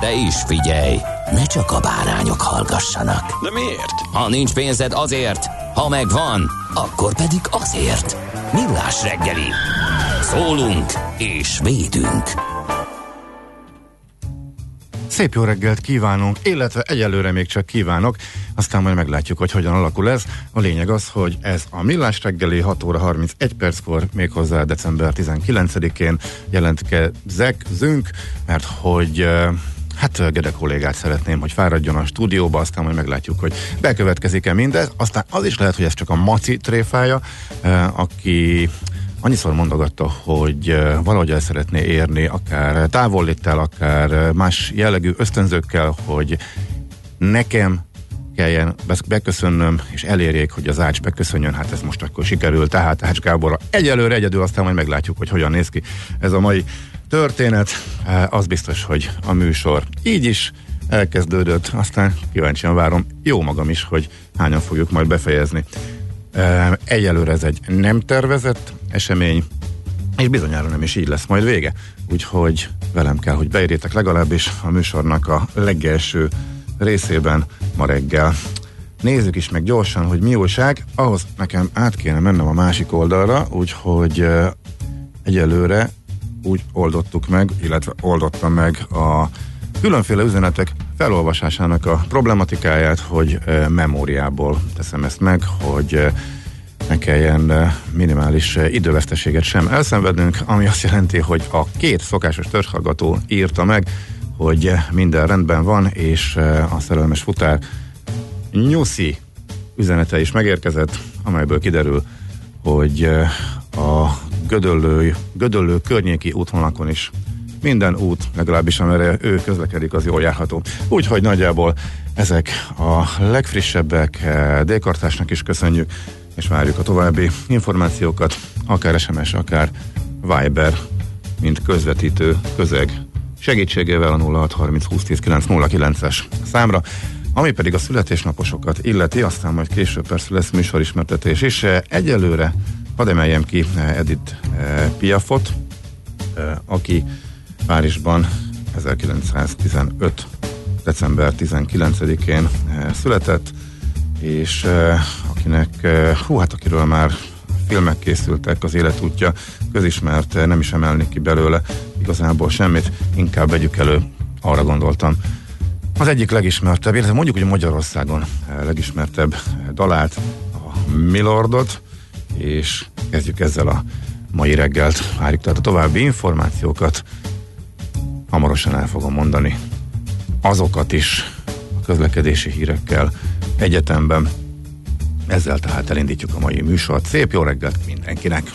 De is figyelj, ne csak a bárányok hallgassanak. De miért? Ha nincs pénzed azért, ha megvan, akkor pedig azért. Millás reggeli. Szólunk és védünk. Szép jó reggelt kívánunk, illetve egyelőre még csak kívánok, aztán majd meglátjuk, hogy hogyan alakul ez. A lényeg az, hogy ez a Millás reggeli 6 óra 31 perckor, méghozzá december 19-én jelentkezek, zünk, mert hogy Hát Gede kollégát szeretném, hogy fáradjon a stúdióba, aztán majd meglátjuk, hogy bekövetkezik-e mindez. Aztán az is lehet, hogy ez csak a maci tréfája, aki annyiszor mondogatta, hogy valahogy el szeretné érni, akár távolléttel, akár más jellegű ösztönzőkkel, hogy nekem kelljen beköszönnöm, és elérjék, hogy az Ács beköszönjön, hát ez most akkor sikerül, tehát Ács Gáborra egyelőre egyedül, aztán majd meglátjuk, hogy hogyan néz ki ez a mai történet. Az biztos, hogy a műsor így is elkezdődött, aztán kíváncsian várom jó magam is, hogy hányan fogjuk majd befejezni. Egyelőre ez egy nem tervezett esemény, és bizonyára nem is így lesz majd vége. Úgyhogy velem kell, hogy beérjétek legalábbis a műsornak a legelső részében ma reggel. Nézzük is meg gyorsan, hogy mi újság. Ahhoz nekem át kéne mennem a másik oldalra, úgyhogy egyelőre úgy oldottuk meg, illetve oldotta meg a különféle üzenetek felolvasásának a problematikáját, hogy memóriából teszem ezt meg, hogy ne kelljen minimális időveszteséget sem elszenvednünk, ami azt jelenti, hogy a két szokásos törzshallgató írta meg, hogy minden rendben van, és a szerelmes futár Nyuszi üzenete is megérkezett, amelyből kiderül, hogy a Gödöllő, Gödöllő környéki útvonalakon is minden út, legalábbis amire ő közlekedik, az jól járható. Úgyhogy nagyjából ezek a legfrissebbek, Dékartásnak is köszönjük, és várjuk a további információkat, akár SMS, akár Viber, mint közvetítő közeg segítségével a 0630 2010 909-es számra. Ami pedig a születésnaposokat illeti, aztán majd később persze lesz műsorismertetés is. Egyelőre hadd emeljem ki Edith eh, Piafot, eh, aki Párizsban 1915. december 19-én eh, született, és akinek, hú, hát akiről már filmek készültek, az életútja közismert, nem is emelni ki belőle igazából semmit, inkább vegyük elő, arra gondoltam. Az egyik legismertebb, illetve mondjuk, hogy Magyarországon legismertebb dalát, a Milordot, és kezdjük ezzel a mai reggelt. Várjuk tehát a további információkat. Hamarosan el fogom mondani azokat is a közlekedési hírekkel egyetemben. Ezzel tehát elindítjuk a mai műsort. Szép jó reggelt mindenkinek!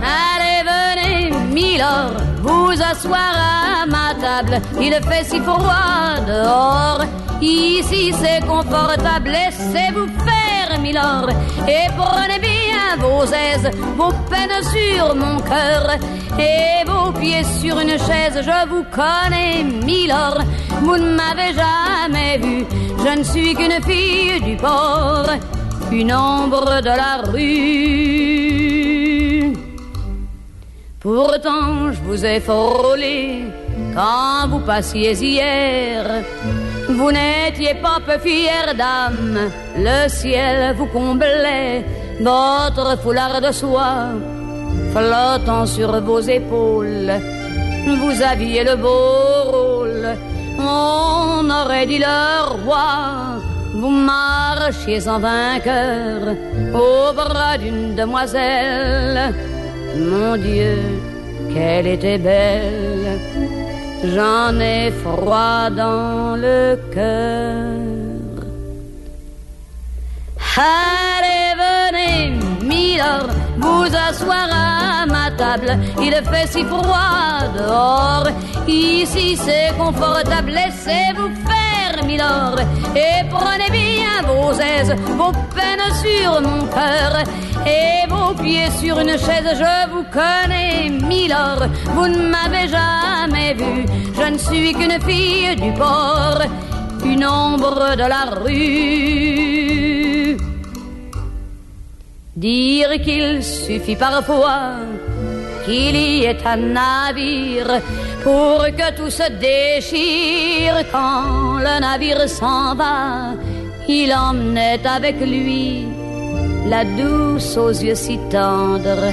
Allez, venez, Milord, vous asseoir à ma table. Il fait si froid dehors. Ici c'est confortable, laissez-vous faire, Milord. Et prenez bien vos aises, vos peines sur mon cœur. Et vos pieds sur une chaise, je vous connais, Milord. Vous ne m'avez jamais vu, je ne suis qu'une fille du port, une ombre de la rue. Pourtant, je vous ai frôlé quand vous passiez hier. Vous n'étiez pas peu fière d'âme, le ciel vous comblait, votre foulard de soie flottant sur vos épaules. Vous aviez le beau rôle, on aurait dit le roi. Vous marchiez en vainqueur au bras d'une demoiselle. Mon Dieu, qu'elle était belle. J'en ai froid dans le cœur. Allez, venez, Milord, vous asseoir à ma table. Il fait si froid dehors. Ici c'est confortable. Laissez-vous faire, Milord, et prenez bien vos aises, vos peines sur mon cœur et vos pieds sur une chaise. Je vous connais, Milord, vous ne m'avez jamais vu. Je ne suis qu'une fille du port, une ombre de la rue. Dire qu'il suffit parfois qu'il y ait un navire pour que tout se déchire quand le navire s'en va. Il emmenait avec lui la douce aux yeux si tendres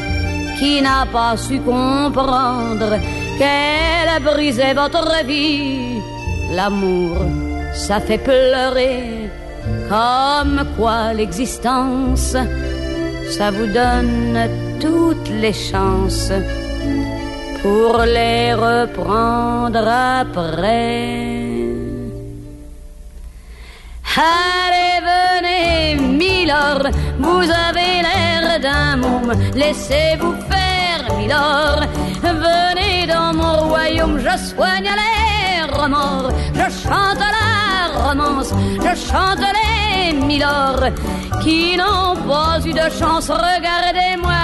qui n'a pas su comprendre qu'elle brisait votre vie. L'amour, ça fait pleurer comme quoi l'existence, ça vous donne toutes les chances pour les reprendre après. Allez, venez, Milord, vous avez l'air d'un môme, laissez-vous faire, Milord. Venez dans mon royaume, je soigne les remords, je chante la romance, je chante les Milord qui n'ont pas eu de chance. Regardez-moi,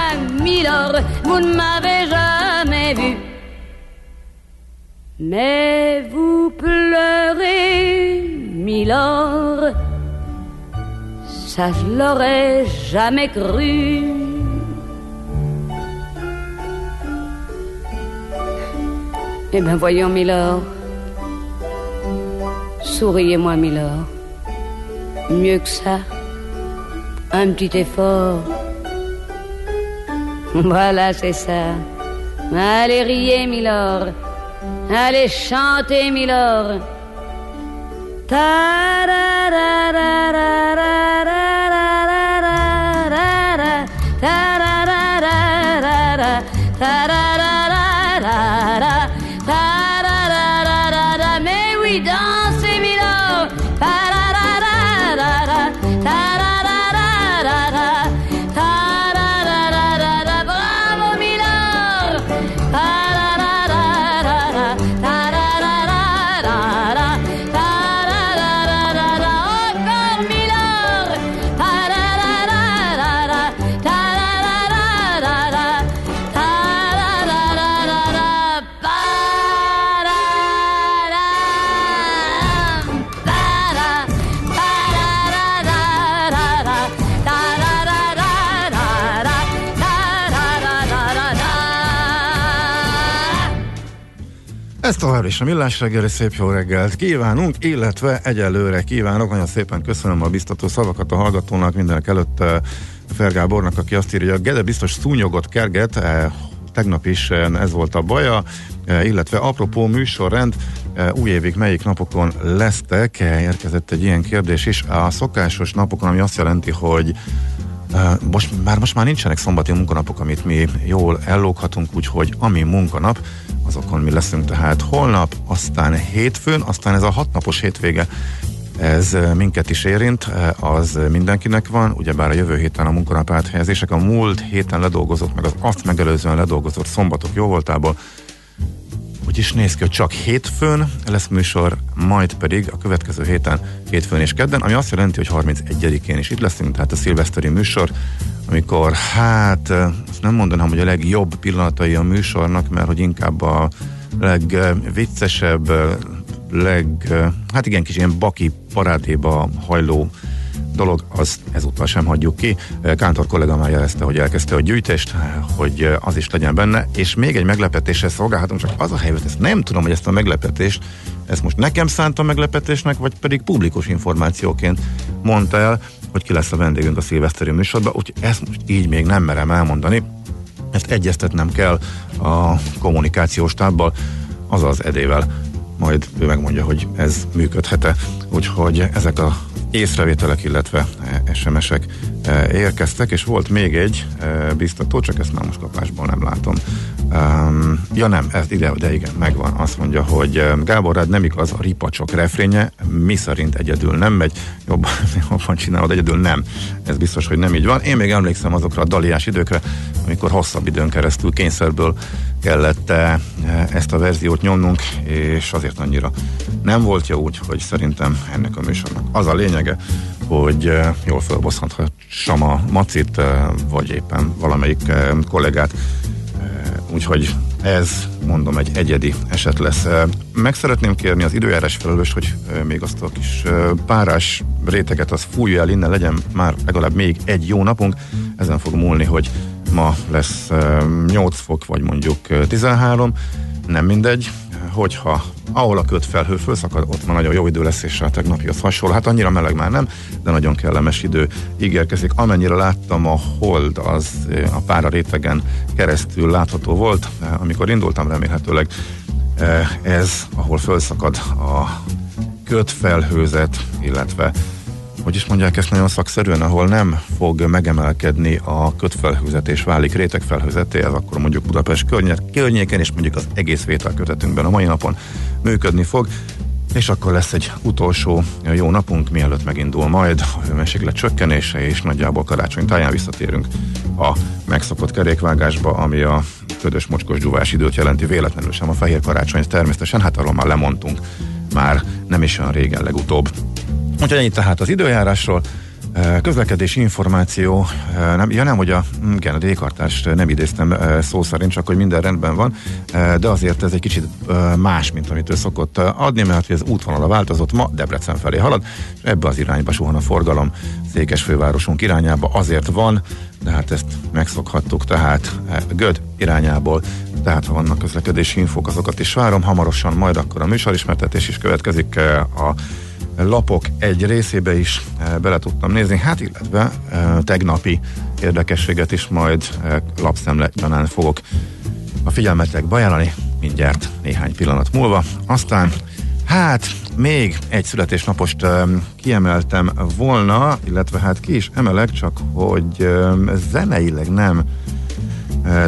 Milord, vous ne m'avez jamais vu. Mais vous pleurez, Milord, ça je l'aurais jamais cru. Eh bien voyons, Milord, souriez-moi, Milord. Mieux que ça, un petit effort. Voilà, c'est ça. Allez riez, Milord. Allez chanter, Milord. Ta ra ra ra ra ra ra ra ra ra ra ta ra ra ra ra ra ta ra Ez továbbra is a Millás reggeli szép jó reggelt kívánunk, illetve egyelőre kívánok. Nagyon szépen köszönöm a biztató szavakat a hallgatónak, mindenek előtt eh, Fergábornak, aki azt írja, hogy a Gede biztos szúnyogot kerget, eh, tegnap is eh, ez volt a baja, illetve apropó műsorrend, eh, új évig melyik napokon lesztek, érkezett egy ilyen kérdés is. A szokásos napokon, ami azt jelenti, hogy most, már most már nincsenek szombati munkanapok, amit mi jól ellóghatunk, úgyhogy ami munkanap, azokon mi leszünk tehát holnap, aztán hétfőn, aztán ez a hatnapos hétvége, ez minket is érint, az mindenkinek van, ugyebár a jövő héten a munkanap áthelyezések, a múlt héten ledolgozott, meg az azt megelőzően ledolgozott szombatok jó voltából, úgy is néz ki, hogy csak hétfőn lesz műsor, majd pedig a következő héten hétfőn és kedden, ami azt jelenti, hogy 31-én is itt leszünk, tehát a szilveszteri műsor, amikor hát nem mondanám, hogy a legjobb pillanatai a műsornak, mert hogy inkább a legviccesebb, leg, hát igen, kis ilyen baki parádéba hajló dolog, az ezúttal sem hagyjuk ki. Kántor kollega már jelezte, hogy elkezdte a gyűjtést, hogy az is legyen benne, és még egy meglepetésre szolgálhatunk, csak az a helyzet, ezt nem tudom, hogy ezt a meglepetést, ezt most nekem szánta meglepetésnek, vagy pedig publikus információként mondta el, hogy ki lesz a vendégünk a szilveszteri műsorban, úgyhogy ezt most így még nem merem elmondani. Ezt egyeztetnem kell a kommunikációs tábbal, azaz edével. Majd ő megmondja, hogy ez működhet-e. Úgyhogy ezek a észrevételek, illetve SMS-ek e, érkeztek, és volt még egy e, biztató, csak ezt már most kapásból nem látom. Um, ja nem, ez ide, de igen, megvan. Azt mondja, hogy Gábor, rád nem igaz a ripacsok refrénye, mi szerint egyedül nem megy, jobban, jobban csinálod, egyedül nem. Ez biztos, hogy nem így van. Én még emlékszem azokra a daliás időkre, amikor hosszabb időn keresztül kényszerből kellett ezt a verziót nyomnunk, és azért annyira nem volt jó úgy, hogy szerintem ennek a műsornak az a lényege, hogy jól felbosszanthassam a macit, vagy éppen valamelyik kollégát. Úgyhogy ez, mondom, egy egyedi eset lesz. Meg szeretném kérni az időjárás felelős, hogy még azt a kis párás réteget az fújja el innen, legyen már legalább még egy jó napunk. Ezen fog múlni, hogy ma lesz 8 fok, vagy mondjuk 13, nem mindegy, hogyha ahol a felhő fölszakad, ott már nagyon jó idő lesz, és a tegnapihoz hasonló. Hát annyira meleg már nem, de nagyon kellemes idő ígérkezik. Amennyire láttam, a hold az a pára rétegen keresztül látható volt. Amikor indultam, remélhetőleg ez, ahol fölszakad a kötfelhőzet, illetve hogy is mondják ezt nagyon szakszerűen, ahol nem fog megemelkedni a kötfelhőzet és válik rétegfelhőzeté, ez akkor mondjuk Budapest környéken és mondjuk az egész vételkötetünkben a mai napon működni fog. És akkor lesz egy utolsó jó napunk, mielőtt megindul majd a hőmérséklet csökkenése, és nagyjából karácsony táján visszatérünk a megszokott kerékvágásba, ami a ködös mocskos dzsúvás időt jelenti, véletlenül sem a fehér karácsony, természetesen, hát arról már lemondtunk már nem is olyan régen legutóbb. Úgyhogy ennyit tehát az időjárásról. Közlekedési információ, nem, ja nem, hogy a, hm, igen, a D-kartást nem idéztem szó szerint, csak hogy minden rendben van, de azért ez egy kicsit más, mint amit ő szokott adni, mert az útvonala változott, ma Debrecen felé halad, és ebbe az irányba suhan a forgalom. Székes fővárosunk irányába, azért van, de hát ezt megszokhattuk, tehát Göd irányából, tehát ha vannak közlekedési infók, azokat is várom, hamarosan majd akkor a műsorismertetés is következik a lapok egy részébe is eh, bele tudtam nézni, hát illetve eh, tegnapi érdekességet is majd eh, lapszemle gyanán fogok a figyelmetekbe ajánlani mindjárt néhány pillanat múlva. Aztán Hát, még egy születésnapost kiemeltem volna, illetve hát ki is emelek, csak hogy zeneileg nem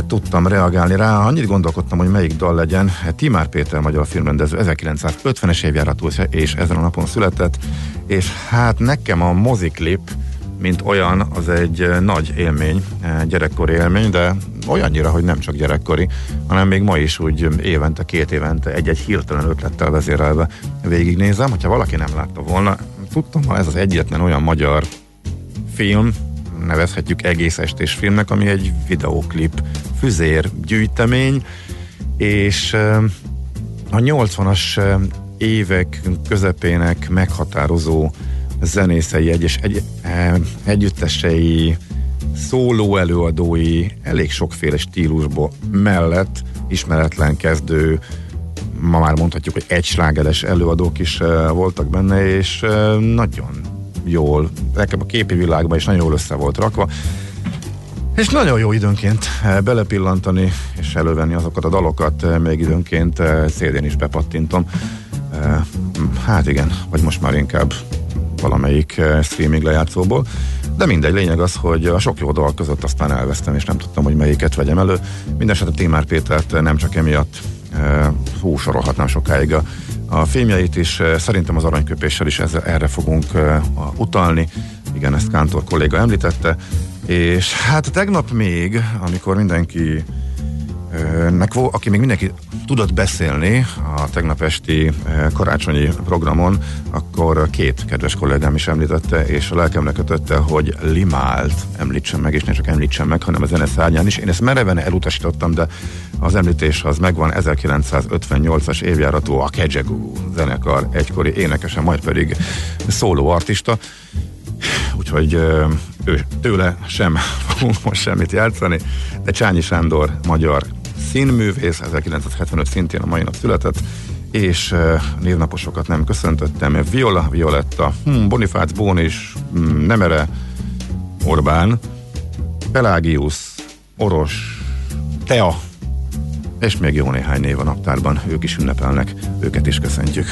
tudtam reagálni rá. Annyit gondolkodtam, hogy melyik dal legyen. Timár Péter, magyar filmrendező, 1950-es évjáratú és ezen a napon született, és hát nekem a moziklip, mint olyan, az egy nagy élmény, gyerekkori élmény, de olyannyira, hogy nem csak gyerekkori, hanem még ma is úgy évente, két évente egy-egy hirtelen ötlettel vezérelve végignézem. Hogyha valaki nem látta volna, tudtam, ha ez az egyetlen olyan magyar film, nevezhetjük egész estés filmnek, ami egy videóklip füzér gyűjtemény, és a 80-as évek közepének meghatározó zenészei, egyes egy, együttesei, szóló előadói, elég sokféle stílusból mellett ismeretlen kezdő, ma már mondhatjuk, hogy egy slágeres előadók is voltak benne, és nagyon jól, nekem a képi világban is nagyon jól össze volt rakva. És nagyon jó időnként eh, belepillantani és elővenni azokat a dalokat, eh, még időnként eh, CD-n is bepattintom. Hát igen, vagy most már inkább valamelyik streaming lejátszóból. De mindegy, lényeg az, hogy a sok jó dal között aztán elvesztem, és nem tudtam, hogy melyiket vegyem elő. Mindenesetre Timár Pétert nem csak emiatt hú, sokáig a a filmjeit is, eh, szerintem az aranyköpéssel is ezzel, erre fogunk uh, utalni. Igen, ezt Kántor kolléga említette. És hát tegnap még, amikor mindenki nek, aki még mindenki tudott beszélni a tegnap esti karácsonyi programon, akkor két kedves kollégám is említette, és a lelkemnek kötötte, hogy limált említsem meg, és nem csak említsem meg, hanem a zene szárnyán is. Én ezt mereven elutasítottam, de az említés az megvan 1958-as évjáratú a Kejegu zenekar egykori énekese, majd pedig szóló artista úgyhogy ő, tőle sem fogunk most semmit játszani, de Csányi Sándor magyar színművész, 1975 szintén a mai nap született, és uh, névnaposokat nem köszöntöttem. Viola, Violetta, hmm, Bonifác, Bónis, hmm, Nemere, Orbán, Pelágius, Oros, Tea, és még jó néhány név a naptárban, ők is ünnepelnek, őket is köszöntjük.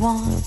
want.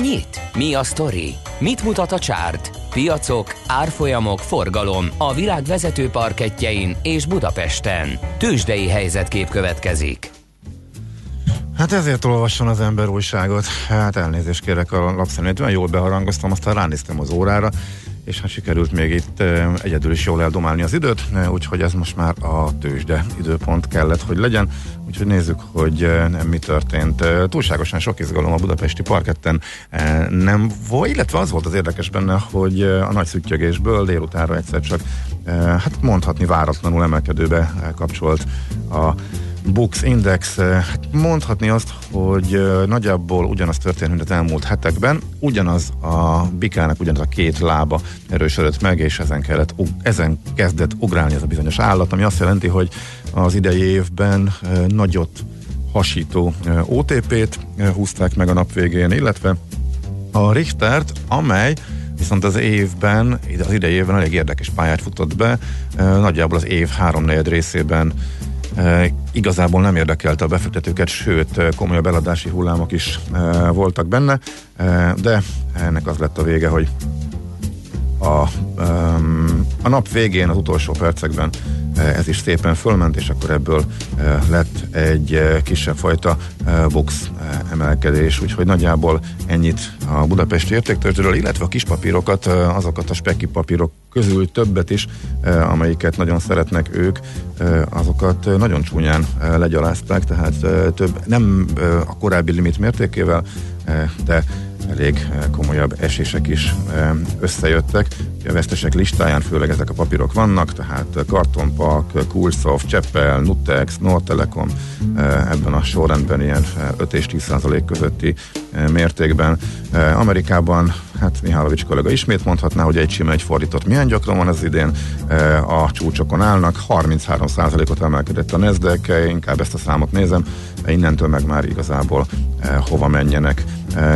Nyit? Mi a sztori? Mit mutat a csárt? Piacok, árfolyamok, forgalom a világ vezető parketjein és Budapesten. Tősdei helyzetkép következik. Hát ezért olvasson az ember újságot. Hát elnézést kérek a lapszemlét. Olyan jól beharangoztam, aztán ránéztem az órára, és hát sikerült még itt egyedül is jól eldomálni az időt, úgyhogy ez most már a tőzsde időpont kellett, hogy legyen. Úgyhogy nézzük, hogy mi történt. Túlságosan sok izgalom a budapesti parketten nem volt, illetve az volt az érdekes benne, hogy a nagy szüttyögésből délutánra egyszer csak hát mondhatni váratlanul emelkedőbe kapcsolt a Bux Index, eh, hát mondhatni azt, hogy eh, nagyjából ugyanaz történt, mint az elmúlt hetekben, ugyanaz a bikának ugyanaz a két lába erősödött meg, és ezen, kellett, ezen kezdett ugrálni ez a bizonyos állat, ami azt jelenti, hogy az idei évben eh, nagyot hasító OTP-t húzták meg a nap végén, illetve a Richtert, amely viszont az évben, az idei évben elég érdekes pályát futott be, nagyjából az év háromnegyed részében igazából nem érdekelte a befektetőket, sőt komolyabb eladási hullámok is voltak benne, de ennek az lett a vége, hogy a, a nap végén, az utolsó percekben ez is szépen fölment, és akkor ebből lett egy kisebb fajta box emelkedés, úgyhogy nagyjából ennyit a budapesti értéktörtéről, illetve a kispapírokat, azokat a spekki papírok közül többet is, amelyiket nagyon szeretnek ők, azokat nagyon csúnyán legyalázták, tehát több, nem a korábbi limit mértékével, de elég komolyabb esések is összejöttek. A vesztesek listáján főleg ezek a papírok vannak, tehát Kartonpak, Coolsoft, Cseppel, Nutex, Nortelekom ebben a sorrendben ilyen 5 és 10 százalék közötti mértékben. Amerikában, hát Mihálovics kollega ismét mondhatná, hogy egy sima, egy fordított milyen gyakran van az idén, a csúcsokon állnak, 33 százalékot emelkedett a Nasdaq, inkább ezt a számot nézem, innentől meg már igazából hova menjenek.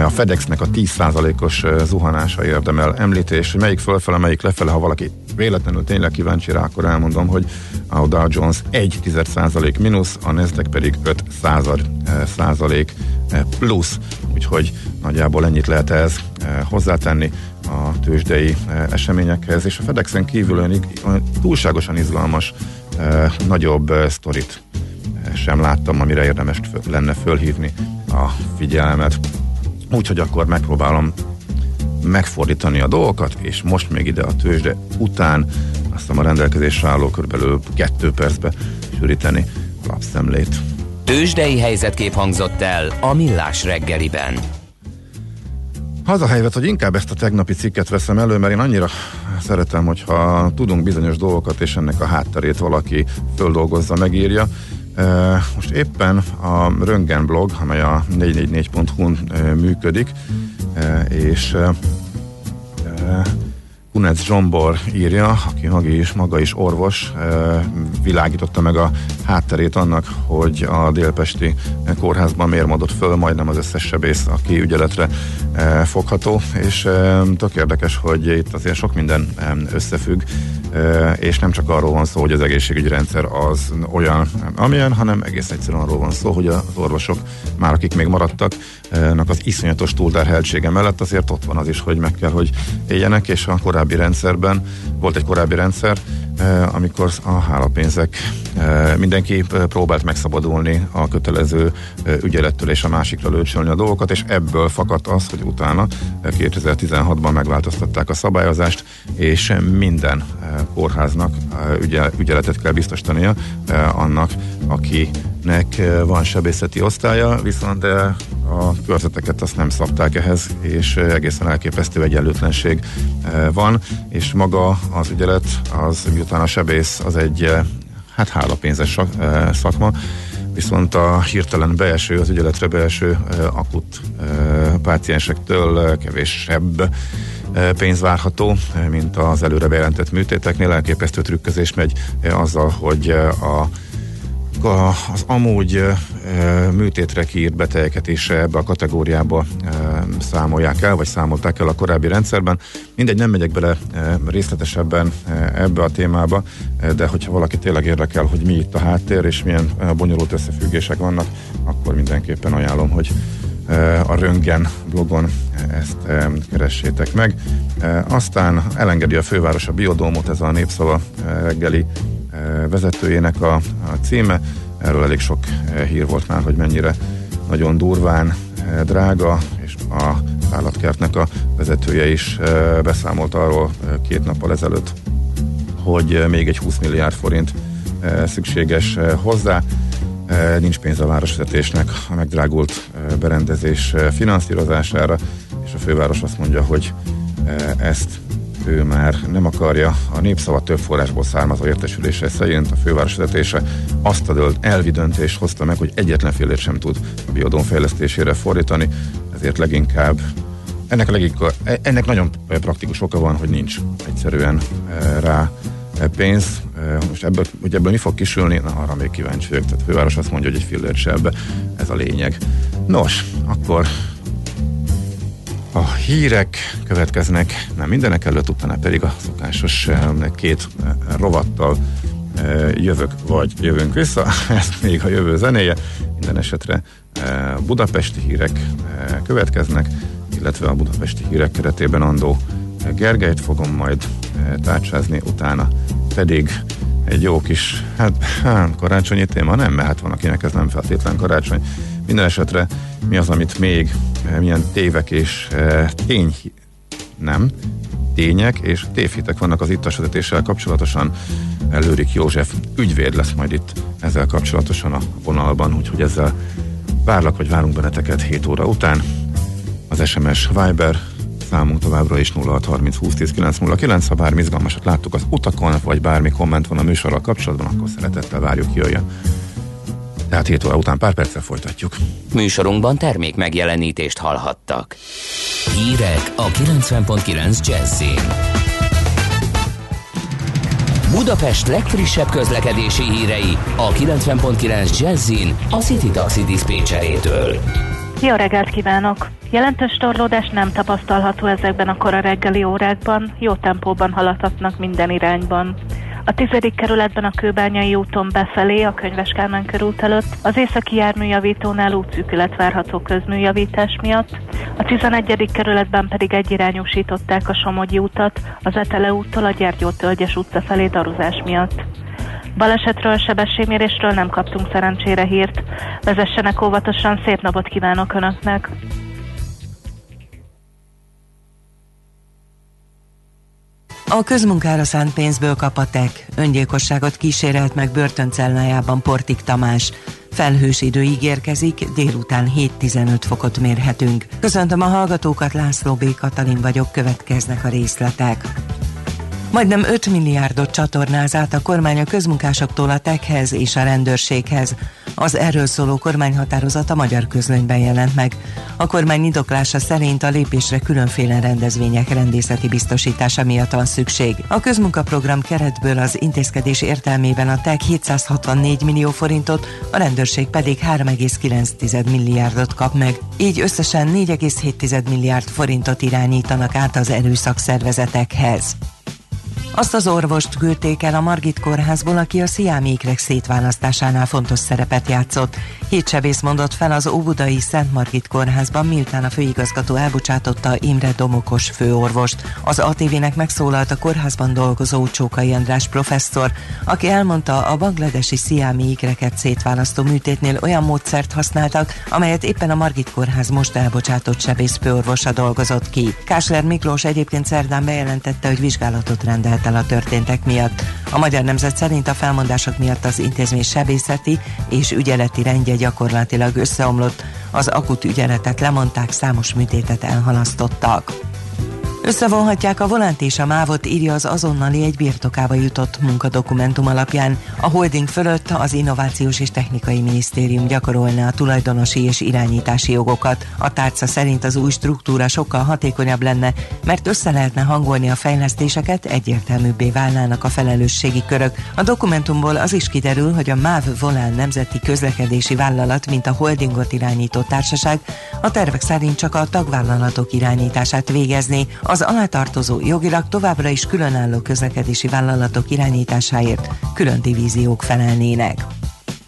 A FedExnek a 10%-os zuhanása érdemel említés, hogy melyik fölfele, melyik lefele, ha valaki véletlenül tényleg kíváncsi rá, akkor elmondom, hogy a Dow Jones 1 százalék mínusz, a Nasdaq pedig 5 százalék plusz, úgyhogy nagyjából ennyit lehet ez hozzátenni a tőzsdei eseményekhez, és a FedExen kívül olyan túlságosan izgalmas nagyobb sztorit sem láttam, amire érdemes lenne fölhívni a figyelmet. Úgyhogy akkor megpróbálom megfordítani a dolgokat, és most még ide a tőzsde után azt a rendelkezésre álló körülbelül kettő percbe sűríteni lapszemlét. Tőzsdei helyzetkép hangzott el a Millás reggeliben. Az a helyzet, hogy inkább ezt a tegnapi cikket veszem elő, mert én annyira szeretem, hogyha tudunk bizonyos dolgokat, és ennek a hátterét valaki földolgozza, megírja. Most éppen a Röngen blog, amely a 444.hu-n működik, és Kunec Zsombor írja, aki maga is, maga is orvos, világította meg a hátterét annak, hogy a délpesti kórházban mérmodott föl majdnem az összes sebész, aki ügyeletre fogható, és tök érdekes, hogy itt azért sok minden összefügg, és nem csak arról van szó, hogy az egészségügyi rendszer az olyan, amilyen, hanem egész egyszerűen arról van szó, hogy az orvosok, már akik még maradtak, az iszonyatos túlterheltsége mellett azért ott van az is, hogy meg kell, hogy éljenek, és a korábbi rendszerben. Volt egy korábbi rendszer, amikor a hálapénzek mindenki próbált megszabadulni a kötelező ügyelettől és a másikra lőcsölni a dolgokat, és ebből fakadt az, hogy utána 2016-ban megváltoztatták a szabályozást, és minden kórháznak ügyeletet kell biztosítania annak, akinek van sebészeti osztálya, viszont a körzeteket azt nem szabták ehhez, és egészen elképesztő egyenlőtlenség van, és maga az ügyelet, az miután a sebész az egy hát hálapénzes szakma, viszont a hirtelen beeső, az ügyeletre beeső akut páciensektől kevésebb pénz várható, mint az előre bejelentett műtéteknél. Elképesztő trükközés megy azzal, hogy a a, az amúgy műtétre kiírt betegeket is ebbe a kategóriába számolják el, vagy számolták el a korábbi rendszerben. Mindegy, nem megyek bele részletesebben e, ebbe a témába, de hogyha valaki tényleg érdekel, hogy mi itt a háttér, és milyen e, bonyolult összefüggések vannak, akkor mindenképpen ajánlom, hogy a Röngen blogon ezt keressétek meg. Aztán elengedi a főváros a biodómot, ez a népszava reggeli vezetőjének a, a címe. Erről elég sok hír volt már, hogy mennyire nagyon durván drága, és a állatkertnek a vezetője is beszámolt arról két nappal ezelőtt, hogy még egy 20 milliárd forint szükséges hozzá. Nincs pénz a városvezetésnek a megdrágult berendezés finanszírozására, és a főváros azt mondja, hogy ezt ő már nem akarja. A népszava több forrásból származó értesülése szerint a főváros vezetése azt a dölt, elvi döntést hozta meg, hogy egyetlen félét sem tud a biodón fejlesztésére fordítani, ezért leginkább ennek, leginkább, ennek nagyon praktikus oka van, hogy nincs egyszerűen rá pénz. Most ebből, hogy ebből mi fog kisülni, na arra még kíváncsi vagyok. Tehát a főváros azt mondja, hogy egy fillért. Ez a lényeg. Nos, akkor a hírek következnek, nem mindenek előtt, utána pedig a szokásos két rovattal jövök, vagy jövünk vissza, ez még a jövő zenéje. Minden esetre budapesti hírek következnek, illetve a budapesti hírek keretében Andó Gergelyt fogom majd tárcsázni, utána pedig egy jó kis, hát karácsonyi téma nem, mert hát van akinek ez nem feltétlen karácsony. Minden esetre mi az, amit még, milyen tévek és e, tény, nem, tények és tévhitek vannak az ittas vezetéssel kapcsolatosan. Lőrik József ügyvéd lesz majd itt ezzel kapcsolatosan a vonalban, úgyhogy ezzel várlak, vagy várunk benneteket 7 óra után. Az SMS Viber számunk továbbra is 0630 20 10 909. Ha bármi izgalmasat láttuk az utakon, vagy bármi komment van a műsorral kapcsolatban, akkor szeretettel várjuk jöjjön. Tehát 7 óra után pár perccel folytatjuk. Műsorunkban termék megjelenítést hallhattak. Hírek a 90.9 Jazzin. Budapest legfrissebb közlekedési hírei a 90.9 Jazzin a City Taxi Dispécsejétől. Jó reggelt kívánok! Jelentős torlódás nem tapasztalható ezekben a kora reggeli órákban, jó tempóban haladhatnak minden irányban. A tizedik kerületben a Kőbányai úton befelé, a Könyves Kálmán körút előtt, az északi járműjavítónál útszűkület várható közműjavítás miatt, a 11. kerületben pedig egyirányúsították a Somogyi utat, az Etele úttól a Gyergyó Tölgyes utca felé daruzás miatt. Balesetről, sebességmérésről nem kaptunk szerencsére hírt. Vezessenek óvatosan, szép napot kívánok Önöknek! A közmunkára szánt pénzből kapatek. Öngyilkosságot kísérelt meg börtöncellájában Portik Tamás. Felhős idő ígérkezik, délután 7-15 fokot mérhetünk. Köszöntöm a hallgatókat, László B. Katalin vagyok, következnek a részletek. Majdnem 5 milliárdot csatornáz át a kormány a közmunkásoktól a tekhez és a rendőrséghez. Az erről szóló kormányhatározat a magyar közlönyben jelent meg. A kormány indoklása szerint a lépésre különféle rendezvények rendészeti biztosítása miatt van szükség. A közmunkaprogram keretből az intézkedés értelmében a TEK 764 millió forintot, a rendőrség pedig 3,9 milliárdot kap meg. Így összesen 4,7 milliárd forintot irányítanak át az erőszakszervezetekhez. Azt az orvost küldték el a Margit kórházból, aki a sziámékrek szétválasztásánál fontos szerepet játszott. Hét sebész mondott fel az Óbudai Szent Margit kórházban, miután a főigazgató elbocsátotta Imre Domokos főorvost. Az ATV-nek megszólalt a kórházban dolgozó Csókai András professzor, aki elmondta, a bangladesi sziámi ikreket szétválasztó műtétnél olyan módszert használtak, amelyet éppen a Margit kórház most elbocsátott sebész főorvosa dolgozott ki. Kásler Miklós egyébként szerdán bejelentette, hogy vizsgálatot rendelt el a történtek miatt. A Magyar Nemzet szerint a felmondások miatt az intézmény sebészeti és ügyeleti rendje gyakorlatilag összeomlott, az akut ügyeletet lemondták, számos műtétet elhalasztottak. Összevonhatják a volánt és a mávot, írja az azonnali egy birtokába jutott munkadokumentum alapján. A holding fölött az Innovációs és Technikai Minisztérium gyakorolná a tulajdonosi és irányítási jogokat. A tárca szerint az új struktúra sokkal hatékonyabb lenne, mert össze lehetne hangolni a fejlesztéseket, egyértelműbbé válnának a felelősségi körök. A dokumentumból az is kiderül, hogy a MÁV Volán Nemzeti Közlekedési Vállalat, mint a holdingot irányító társaság, a tervek szerint csak a tagvállalatok irányítását végezni, az alátartozó jogilag továbbra is különálló közlekedési vállalatok irányításáért külön divíziók felelnének.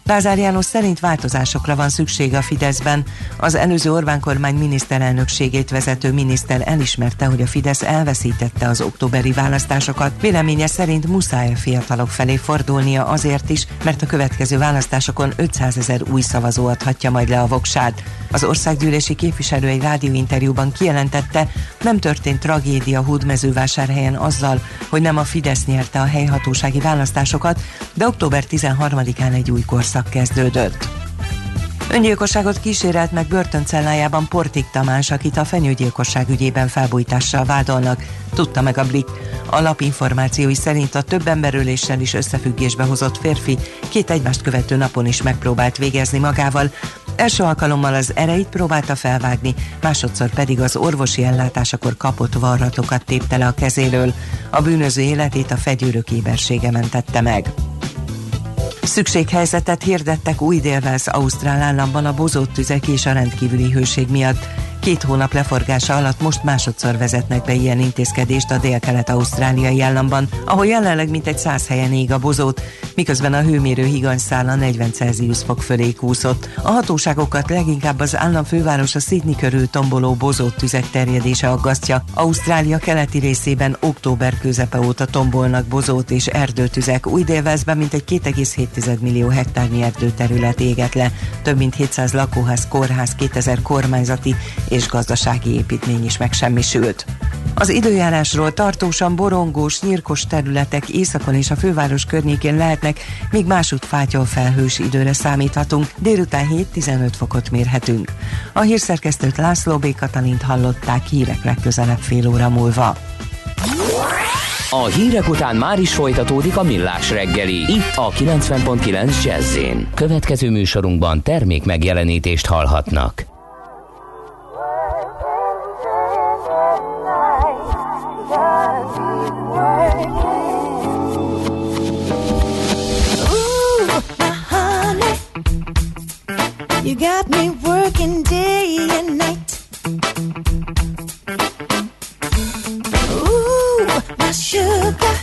Lázár János szerint változásokra van szükség a Fideszben. Az előző Orbán kormány miniszterelnökségét vezető miniszter elismerte, hogy a Fidesz elveszítette az októberi választásokat. Véleménye szerint muszáj a fiatalok felé fordulnia azért is, mert a következő választásokon 500 ezer új szavazó adhatja majd le a voksát. Az országgyűlési képviselő egy rádióinterjúban kijelentette, nem történt tragédia Hódmezővásárhelyen azzal, hogy nem a Fidesz nyerte a helyhatósági választásokat, de október 13-án egy új korszak kezdődött. Öngyilkosságot kísérelt meg börtöncellájában Portik Tamás, akit a fenyőgyilkosság ügyében felbújtással vádolnak, tudta meg a Blik. A lapinformációi szerint a több emberöléssel is összefüggésbe hozott férfi két egymást követő napon is megpróbált végezni magával. Első alkalommal az ereit próbálta felvágni, másodszor pedig az orvosi ellátásakor kapott varratokat tépte le a kezéről. A bűnöző életét a fegyőrök ébersége mentette meg. Szükséghelyzetet hirdettek új délvelsz Ausztrál államban a bozott tüzek és a rendkívüli hőség miatt. Két hónap leforgása alatt most másodszor vezetnek be ilyen intézkedést a dél-kelet-ausztráliai államban, ahol jelenleg mintegy száz helyen ég a bozót, miközben a hőmérő higanyszála 40 Celsius fok fölé kúszott. A hatóságokat leginkább az állam fővárosa Sydney körül tomboló bozott tüzek terjedése aggasztja. Ausztrália keleti részében október közepe óta tombolnak bozót és erdőtüzek. Új délvezben mintegy 2,7 millió hektárnyi erdőterület éget le, több mint 700 lakóház, kórház, 2000 kormányzati és gazdasági építmény is megsemmisült. Az időjárásról tartósan borongós, nyírkos területek északon és a főváros környékén lehetnek, míg másút fátyol felhős időre számíthatunk, délután 7-15 fokot mérhetünk. A hírszerkesztőt László B. Katalint hallották hírek legközelebb fél óra múlva. A hírek után már is folytatódik a millás reggeli, itt a 90.9 jazz Következő műsorunkban termék megjelenítést hallhatnak. Sugar.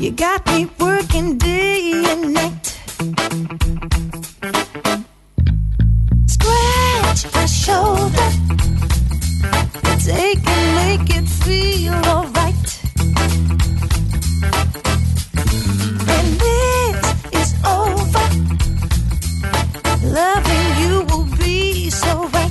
You got me working day and night. Scratch my shoulder. Take and make it feel alright. When this is over, loving you will be so right.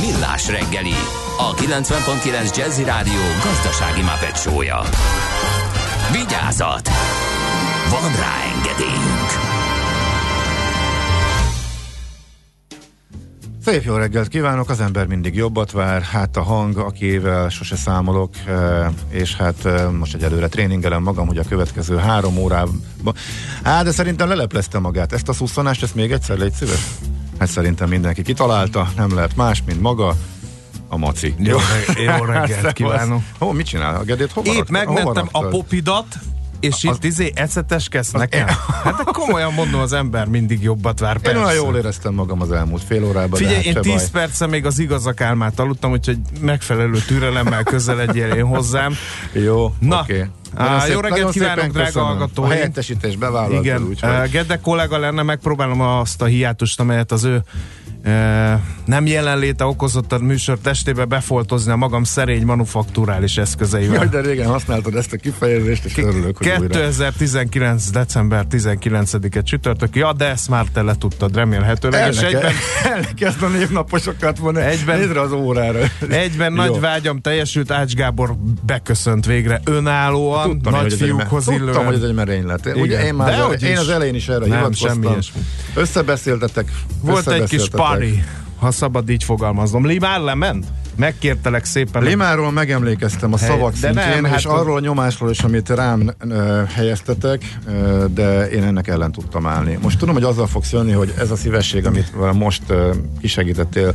Millás reggeli, a 90.9 Jazzy Rádió gazdasági mapetsója. Vigyázat! Van rá engedélyünk! Szép jó reggelt kívánok, az ember mindig jobbat vár, hát a hang, akivel sose számolok, eh, és hát eh, most egyelőre tréningelem magam, hogy a következő három órában, hát de szerintem leleplezte magát, ezt a szusszanást, ezt még egyszer légy szíves? Hát szerintem mindenki kitalálta, nem lehet más, mint maga, a maci. Jó, jó reggelt kívánok. Hó, mit csinál? A gedét hova Épp hova megmentem a popidat, és Az- itt izé eceteskedsz nekem? Hát de komolyan mondom, az ember mindig jobbat vár, Én persze. olyan jól éreztem magam az elmúlt fél órában. Figyelj, hát én se 10 baj. perce még az igazak álmát aludtam, úgyhogy megfelelő türelemmel közeledjél én hozzám. Jó, Na, oké. á, Nagyon jó szép- reggelt kívánok, drága hallgatóim. A helyettesítés bevállaltad, Igen, úgyhogy. uh, Gede kollega lenne, megpróbálom azt a hiátust, amelyet az ő nem jelenléte okozott a műsor testébe befoltozni a magam szerény manufakturális eszközeivel. Jaj, de régen használtad ezt a kifejezést, és örülök, hogy újra. 2019. december 19-e csütörtök. Ja, de ezt már te letudtad remélhetőleg. És egyben, Elkezd a névnaposokat van. Egyben- Nézd az órára. egyben Jó. nagy vágyam teljesült, Ács Gábor beköszönt végre önállóan, Tudtam, nagy fiúkhoz Tudtam, illően. hogy ez egy merénylet. Ugye én, már az, Dehogy én az elején is erre Nem, hivatkoztam. Összebeszéltetek. Volt egy kis összebeszéltetek. Pari, ha szabad így fogalmaznom. Limár lement? Megkértelek szépen. Limáról megemlékeztem a szavak de szintjén, nem, és hát- arról a nyomásról is, amit rám ö, helyeztetek, ö, de én ennek ellen tudtam állni. Most tudom, hogy azzal fogsz jönni, hogy ez a szívesség, amit most ö, kisegítettél,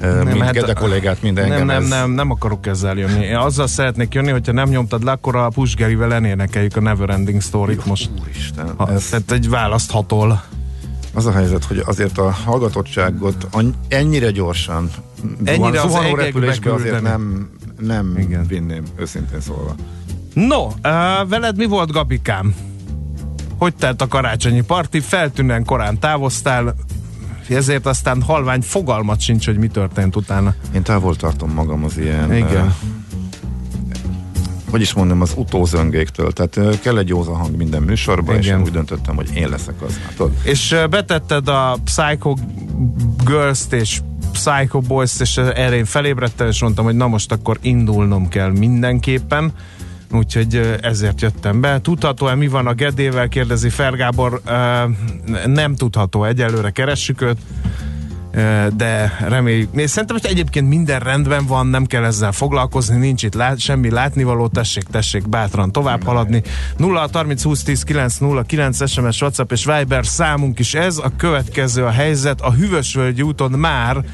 ö, mind hát- Gede kollégát, mind engem. nem, nem, ez- nem, nem akarok ezzel jönni. Én azzal szeretnék jönni, hogyha nem nyomtad le, akkor a Pusgerivel elénekeljük a Neverending Story-t most. Úristen, Ha, ez, tehát egy választhatol. Az a helyzet, hogy azért a hallgatottságot ennyire gyorsan Ennyire az zuhanó egekbe repülésbe azért nem, nem Igen. vinném, őszintén szólva. No, uh, veled mi volt, Gabikám? Hogy telt a karácsonyi parti? Feltűnően korán távoztál, ezért aztán halvány fogalmat sincs, hogy mi történt utána. Én távol tartom magam az ilyen... Igen. ö, hogy is mondom, az utózöngéktől. Tehát kell egy józan hang minden műsorban, és Igen. én úgy döntöttem, hogy én leszek az. Hát, És betetted a Psycho Girls-t és Psycho Boys-t, és erre én felébredtem, és mondtam, hogy na most akkor indulnom kell mindenképpen. Úgyhogy ezért jöttem be. Tudható-e mi van a Gedével? Kérdezi Fergábor. Nem tudható, egyelőre keressük őt. De reméljük. Nézd, szerintem hogy egyébként minden rendben van, nem kell ezzel foglalkozni, nincs itt lát, semmi látnivaló, tessék, tessék bátran tovább haladni. 0 30 20 10 9 0 9 SMS, WhatsApp és Viber számunk is ez. A következő a helyzet. A Hűvösvölgyi úton már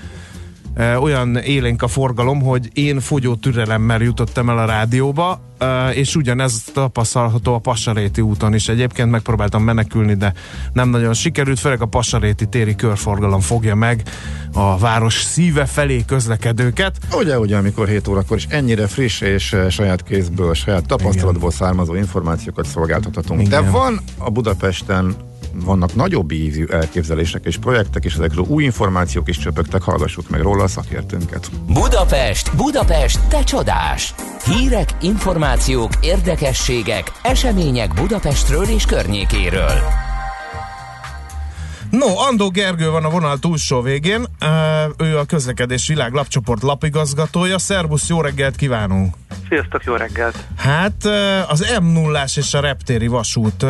olyan élénk a forgalom, hogy én fogyó türelemmel jutottam el a rádióba, és ugyanez tapasztalható a Passaréti úton is. Egyébként megpróbáltam menekülni, de nem nagyon sikerült, főleg a Passaréti téri körforgalom fogja meg a város szíve felé közlekedőket. Ugye, ugye, amikor 7 órakor is ennyire friss és saját kézből, saját tapasztalatból származó információkat szolgáltathatunk. Igen. De van a Budapesten vannak nagyobb ízű elképzelések és projektek, és ezekről új információk is csöpögtek, hallgassuk meg róla a szakértőnket. Budapest, Budapest, te csodás! Hírek, információk, érdekességek, események Budapestről és környékéről. No, Andó Gergő van a vonal túlsó végén, ő a közlekedés világ lapcsoport lapigazgatója. Szerbusz, jó reggelt kívánunk! Sziasztok, jó reggelt! Hát az m 0 és a reptéri vasút.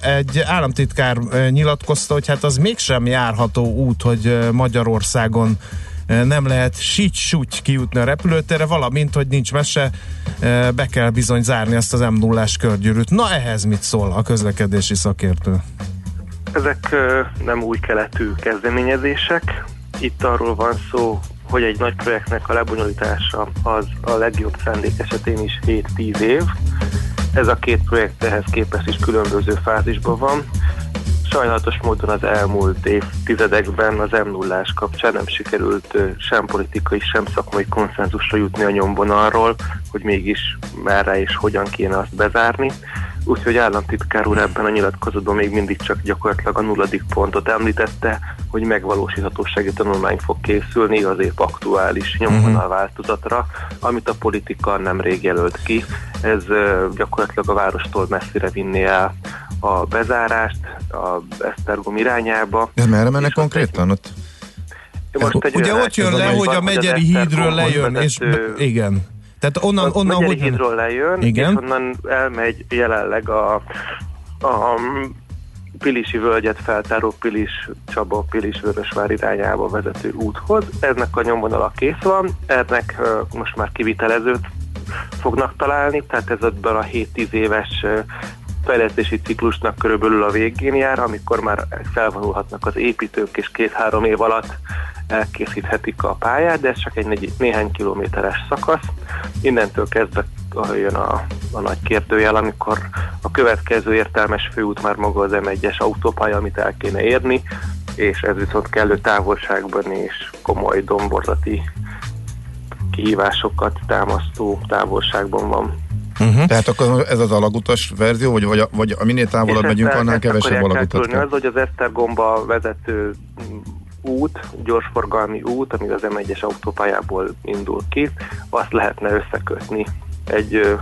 Egy államtitkár nyilatkozta, hogy hát az mégsem járható út, hogy Magyarországon nem lehet sics kijutni a repülőtérre, valamint, hogy nincs mese, be kell bizony zárni azt az m 0 körgyűrűt. Na ehhez mit szól a közlekedési szakértő? Ezek nem új keletű kezdeményezések. Itt arról van szó, hogy egy nagy projektnek a lebonyolítása az a legjobb szándék esetén is 7-10 év. Ez a két projekt ehhez képest is különböző fázisban van. Sajnálatos módon az elmúlt évtizedekben az m 0 kapcsán nem sikerült sem politikai, sem szakmai konszenzusra jutni a nyomvonalról, hogy mégis merre és hogyan kéne azt bezárni. Úgyhogy államtitkár úr ebben a nyilatkozatban még mindig csak gyakorlatilag a nulladik pontot említette, hogy megvalósíthatósági tanulmány fog készülni az épp aktuális nyomvonal változatra, amit a politika nemrég jelölt ki. Ez gyakorlatilag a várostól messzire vinni el a bezárást a Esztergom irányába. Ez merre mennek konkrétan? Ott Most Ugye ott jön le, hogy a Megyeri hídről Esztergomhoz lejön, és igen. Tehát onnan, az onnan hogy hídról lejön, Igen. és onnan elmegy jelenleg a, a Pilisi völgyet feltáró Pilis Csaba, Pilis Vörösvár irányába vezető úthoz. Eznek a nyomvonala kész van, ennek most már kivitelezőt fognak találni, tehát ez ebből a 7-10 éves fejlesztési ciklusnak körülbelül a végén jár, amikor már felvonulhatnak az építők, és két-három év alatt elkészíthetik a pályát, de ez csak egy néhány kilométeres szakasz. Innentől kezdve jön a, a nagy kérdőjel, amikor a következő értelmes főút már maga az M1-es autópálya, amit el kéne érni, és ez viszont kellő távolságban és komoly domborzati kihívásokat támasztó távolságban van. Uh-huh. Tehát akkor ez az alagutas verzió, vagy, vagy, a, vagy a minél távolabb megyünk, ezt- annál ezt kevesebb alagutat kell. Az, hogy az Esztergomba vezető út, gyorsforgalmi út, ami az M1-es autópályából indul ki, azt lehetne összekötni egy ö,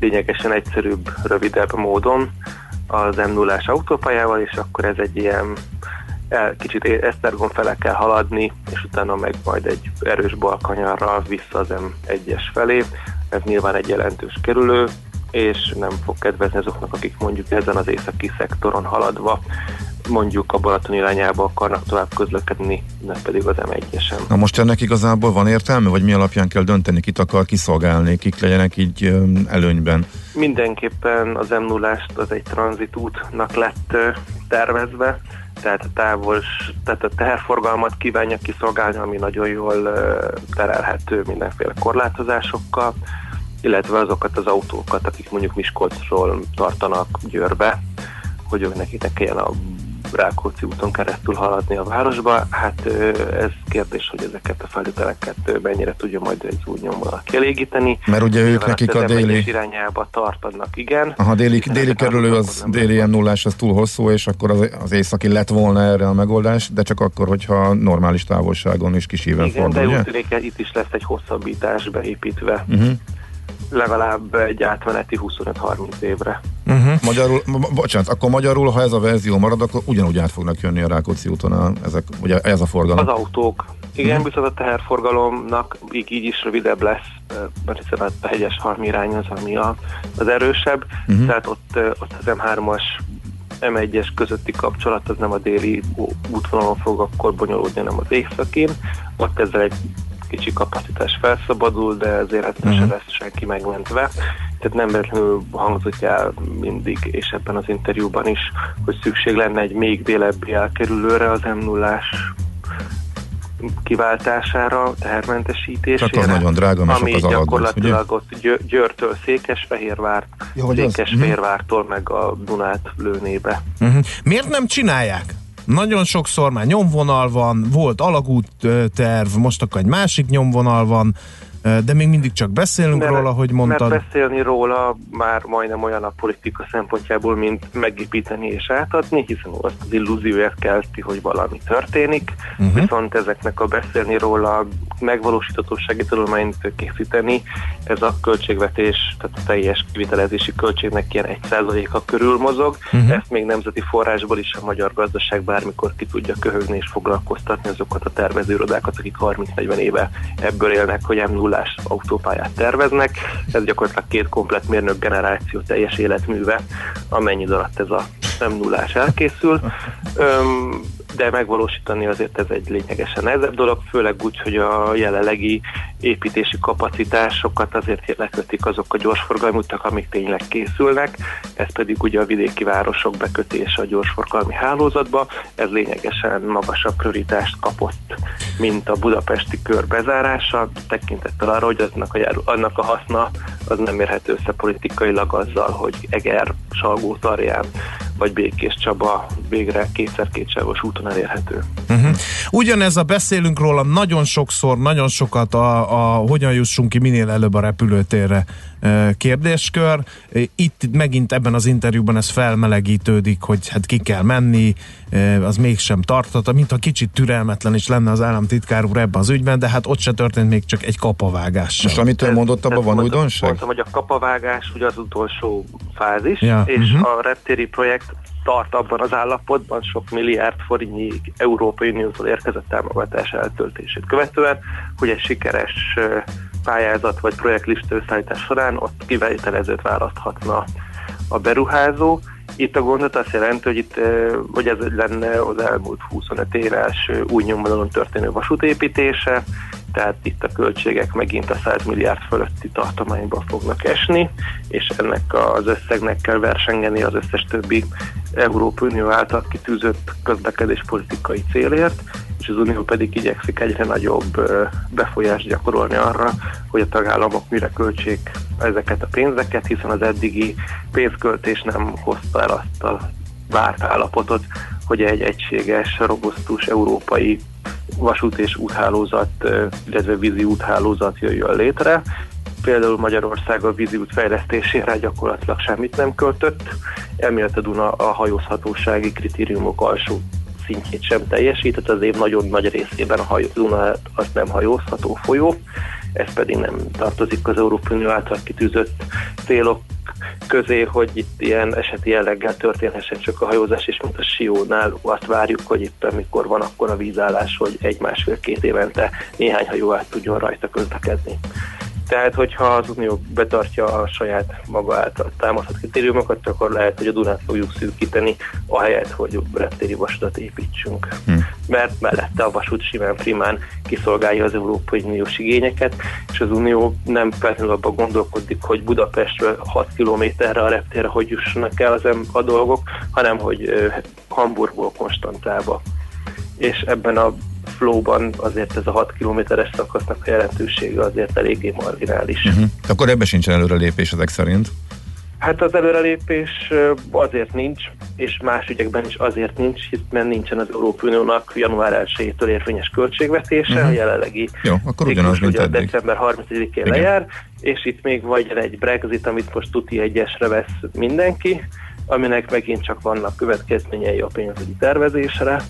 lényegesen egyszerűbb, rövidebb módon az m 0 autópályával, és akkor ez egy ilyen el, kicsit Esztergom fele kell haladni, és utána meg majd egy erős balkanyarral vissza az M1-es felé. Ez nyilván egy jelentős kerülő, és nem fog kedvezni azoknak, akik mondjuk ezen az északi szektoron haladva mondjuk a Balaton irányába akarnak tovább közlekedni, nem pedig az M1-esen. Na most ennek igazából van értelme, vagy mi alapján kell dönteni, kit akar kiszolgálni, kik legyenek így előnyben? Mindenképpen az m 0 az egy tranzitútnak lett tervezve, tehát a távos, tehát a teherforgalmat kívánja kiszolgálni, ami nagyon jól terelhető mindenféle korlátozásokkal, illetve azokat az autókat, akik mondjuk Miskolcról tartanak Győrbe, hogy ők nekik ne kelljen a Rákóczi úton keresztül haladni a városba. Hát ez kérdés, hogy ezeket a feltételeket ö, mennyire tudja majd egy új nyomvonal kielégíteni. Mert ugye ők nekik a M1-es déli- irányába tartanak, igen. Aha, déli, déli kerülő az déli m 0 az túl hosszú, és akkor az, az északi lett volna erre a megoldás, de csak akkor, hogyha normális távolságon is kisíven Igen, de fordul, úgy tűnik, itt is lesz egy hosszabbítás beépítve, Uh-huh. Legalább egy átmeneti 25-30 évre. Uh-huh. Magyarul, ma- bocsánat, akkor magyarul, ha ez a verzió marad, akkor ugyanúgy át fognak jönni a Rákóczi úton a, ezek, ugye ez a forgalom. Az autók. Igen, Mhm. viszont a teherforgalomnak így, így is rövidebb lesz, mert hiszen a hegyes halmi irány az, ami a, az erősebb, Mhm. tehát ott, ott az M3-as M1-es közötti kapcsolat az nem a déli útvonalon fog akkor bonyolódni, hanem az északin. Ott ezzel egy kicsi kapacitás felszabadul, de ezért hát Mhm. se lesz senki megmentve. Tehát nem véletlenül hangzott el mindig, és ebben az interjúban is, hogy szükség lenne egy még délebbi elkerülőre az m 0 kiváltására, tehermentesítésére. Csak az nagyon drága, mert sok ami az gyakorlatilag ott Győ- Győrtől Székesfehérvár, Ja, az? Székesfehérvártól meg a Dunát lőnébe. Uh-huh. Miért nem csinálják? Nagyon sokszor már nyomvonal van, volt alagút terv, most akkor egy másik nyomvonal van, de még mindig csak beszélünk Mert- róla, hogy mondtad. Mert beszélni róla már majdnem olyan a politika szempontjából, mint megépíteni és átadni, hiszen azt az illúzióját kelti, hogy valami történik, uh-huh. viszont ezeknek a beszélni róla megvalósíthatósági tanulmányt készíteni, ez a költségvetés, tehát a teljes kivitelezési költségnek ilyen 1%-a körül mozog, uh-huh. ezt még nemzeti forrásból is a magyar gazdaság bármikor ki tudja köhögni és foglalkoztatni azokat a tervezőrodákat, akik 30-40 éve ebből élnek, hogy m 0 autópályát terveznek. Ez gyakorlatilag két komplet mérnök generáció teljes életműve, amennyi alatt ez a m 0 elkészül. De megvalósítani azért ez egy lényegesen nehezebb dolog, főleg úgy, hogy a jelenlegi építési kapacitásokat azért lekötik azok a gyorsforgalmi utak, amik tényleg készülnek, ez pedig ugye a vidéki városok bekötése a gyorsforgalmi hálózatba, ez lényegesen magasabb prioritást kapott, mint a budapesti kör bezárása, tekintettel arra, hogy annak a, járó, annak a haszna az nem érhető össze politikailag azzal, hogy Eger, Salgó, Tarján vagy Békés Csaba végre kétszer kétsávos úton elérhető. Uh-huh. Ugyanez a beszélünk róla nagyon sokszor, nagyon sokat a, a hogyan jussunk ki minél előbb a repülőtérre kérdéskör. Itt megint ebben az interjúban ez felmelegítődik, hogy hát ki kell menni, az mégsem tartott, mintha kicsit türelmetlen is lenne az államtitkár úr ebben az ügyben, de hát ott se történt még csak egy kapavágás. Most amit ő mondott, abban van újdonság? Mondtam, hogy a kapavágás ugye az utolsó fázis, Ja, és mhm. a reptéri projekt tart abban az állapotban sok milliárd forintnyi Európai Uniótól érkezett támogatás eltöltését követően, hogy egy sikeres pályázat vagy projektlista összeállítás során ott kivételezőt választhatna a beruházó. Itt a gondot azt jelenti, hogy itt ö, hogy ez lenne az elmúlt 25 éves ö, új nyomvonalon történő vasútépítése, tehát itt a költségek megint a 100 milliárd fölötti tartományban fognak esni, és ennek az összegnek kell versengeni az összes többi Európai Unió által kitűzött közlekedéspolitikai célért, és az Unió pedig igyekszik egyre nagyobb befolyást gyakorolni arra, hogy a tagállamok mire költsék ezeket a pénzeket, hiszen az eddigi pénzköltés nem hozta el azt a várt állapotot, hogy egy egységes, robusztus európai vasút és úthálózat, illetve vízi úthálózat jöjjön létre. Például Magyarország a vízi út fejlesztésére gyakorlatilag semmit nem költött, emiatt a Duna a hajózhatósági kritériumok alsó szintjét sem teljesített, az év nagyon nagy részében a hajó, Duna az nem hajózható folyó, ez pedig nem tartozik az Európai Unió által kitűzött célok közé, hogy itt ilyen eseti jelleggel történhessen csak a hajózás, és mint a Siónál azt várjuk, hogy itt amikor van akkor a vízállás, hogy egy-másfél-két évente néhány hajó át tudjon rajta közlekedni. Tehát, hogyha az Unió betartja a saját maga által támasztott kritériumokat, akkor lehet, hogy a Dunát fogjuk szűkíteni, ahelyett, hogy reptéri vasutat építsünk. Hm. Mert mellette a vasút simán primán kiszolgálja az Európai Uniós igényeket, és az Unió nem feltétlenül abban gondolkodik, hogy Budapestről 6 kilométerre a reptérre hogy jussanak el az a dolgok, hanem hogy Hamburgból Konstantába. És ebben a flowban azért ez a 6 kilométeres szakasznak a jelentősége azért eléggé marginális. Uh-huh. Akkor ebben sincsen előrelépés ezek szerint. Hát az előrelépés azért nincs, és más ügyekben is azért nincs, hiszen nincsen az Európai Uniónak január 1-től érvényes költségvetése, uh-huh. a jelenlegi Jó, akkor ugyanaz, mint ugye december 31-én Igen. lejár, és itt még vagy egy Brexit, amit most tuti egyesre vesz mindenki, aminek megint csak vannak következményei a pénzügyi tervezésre,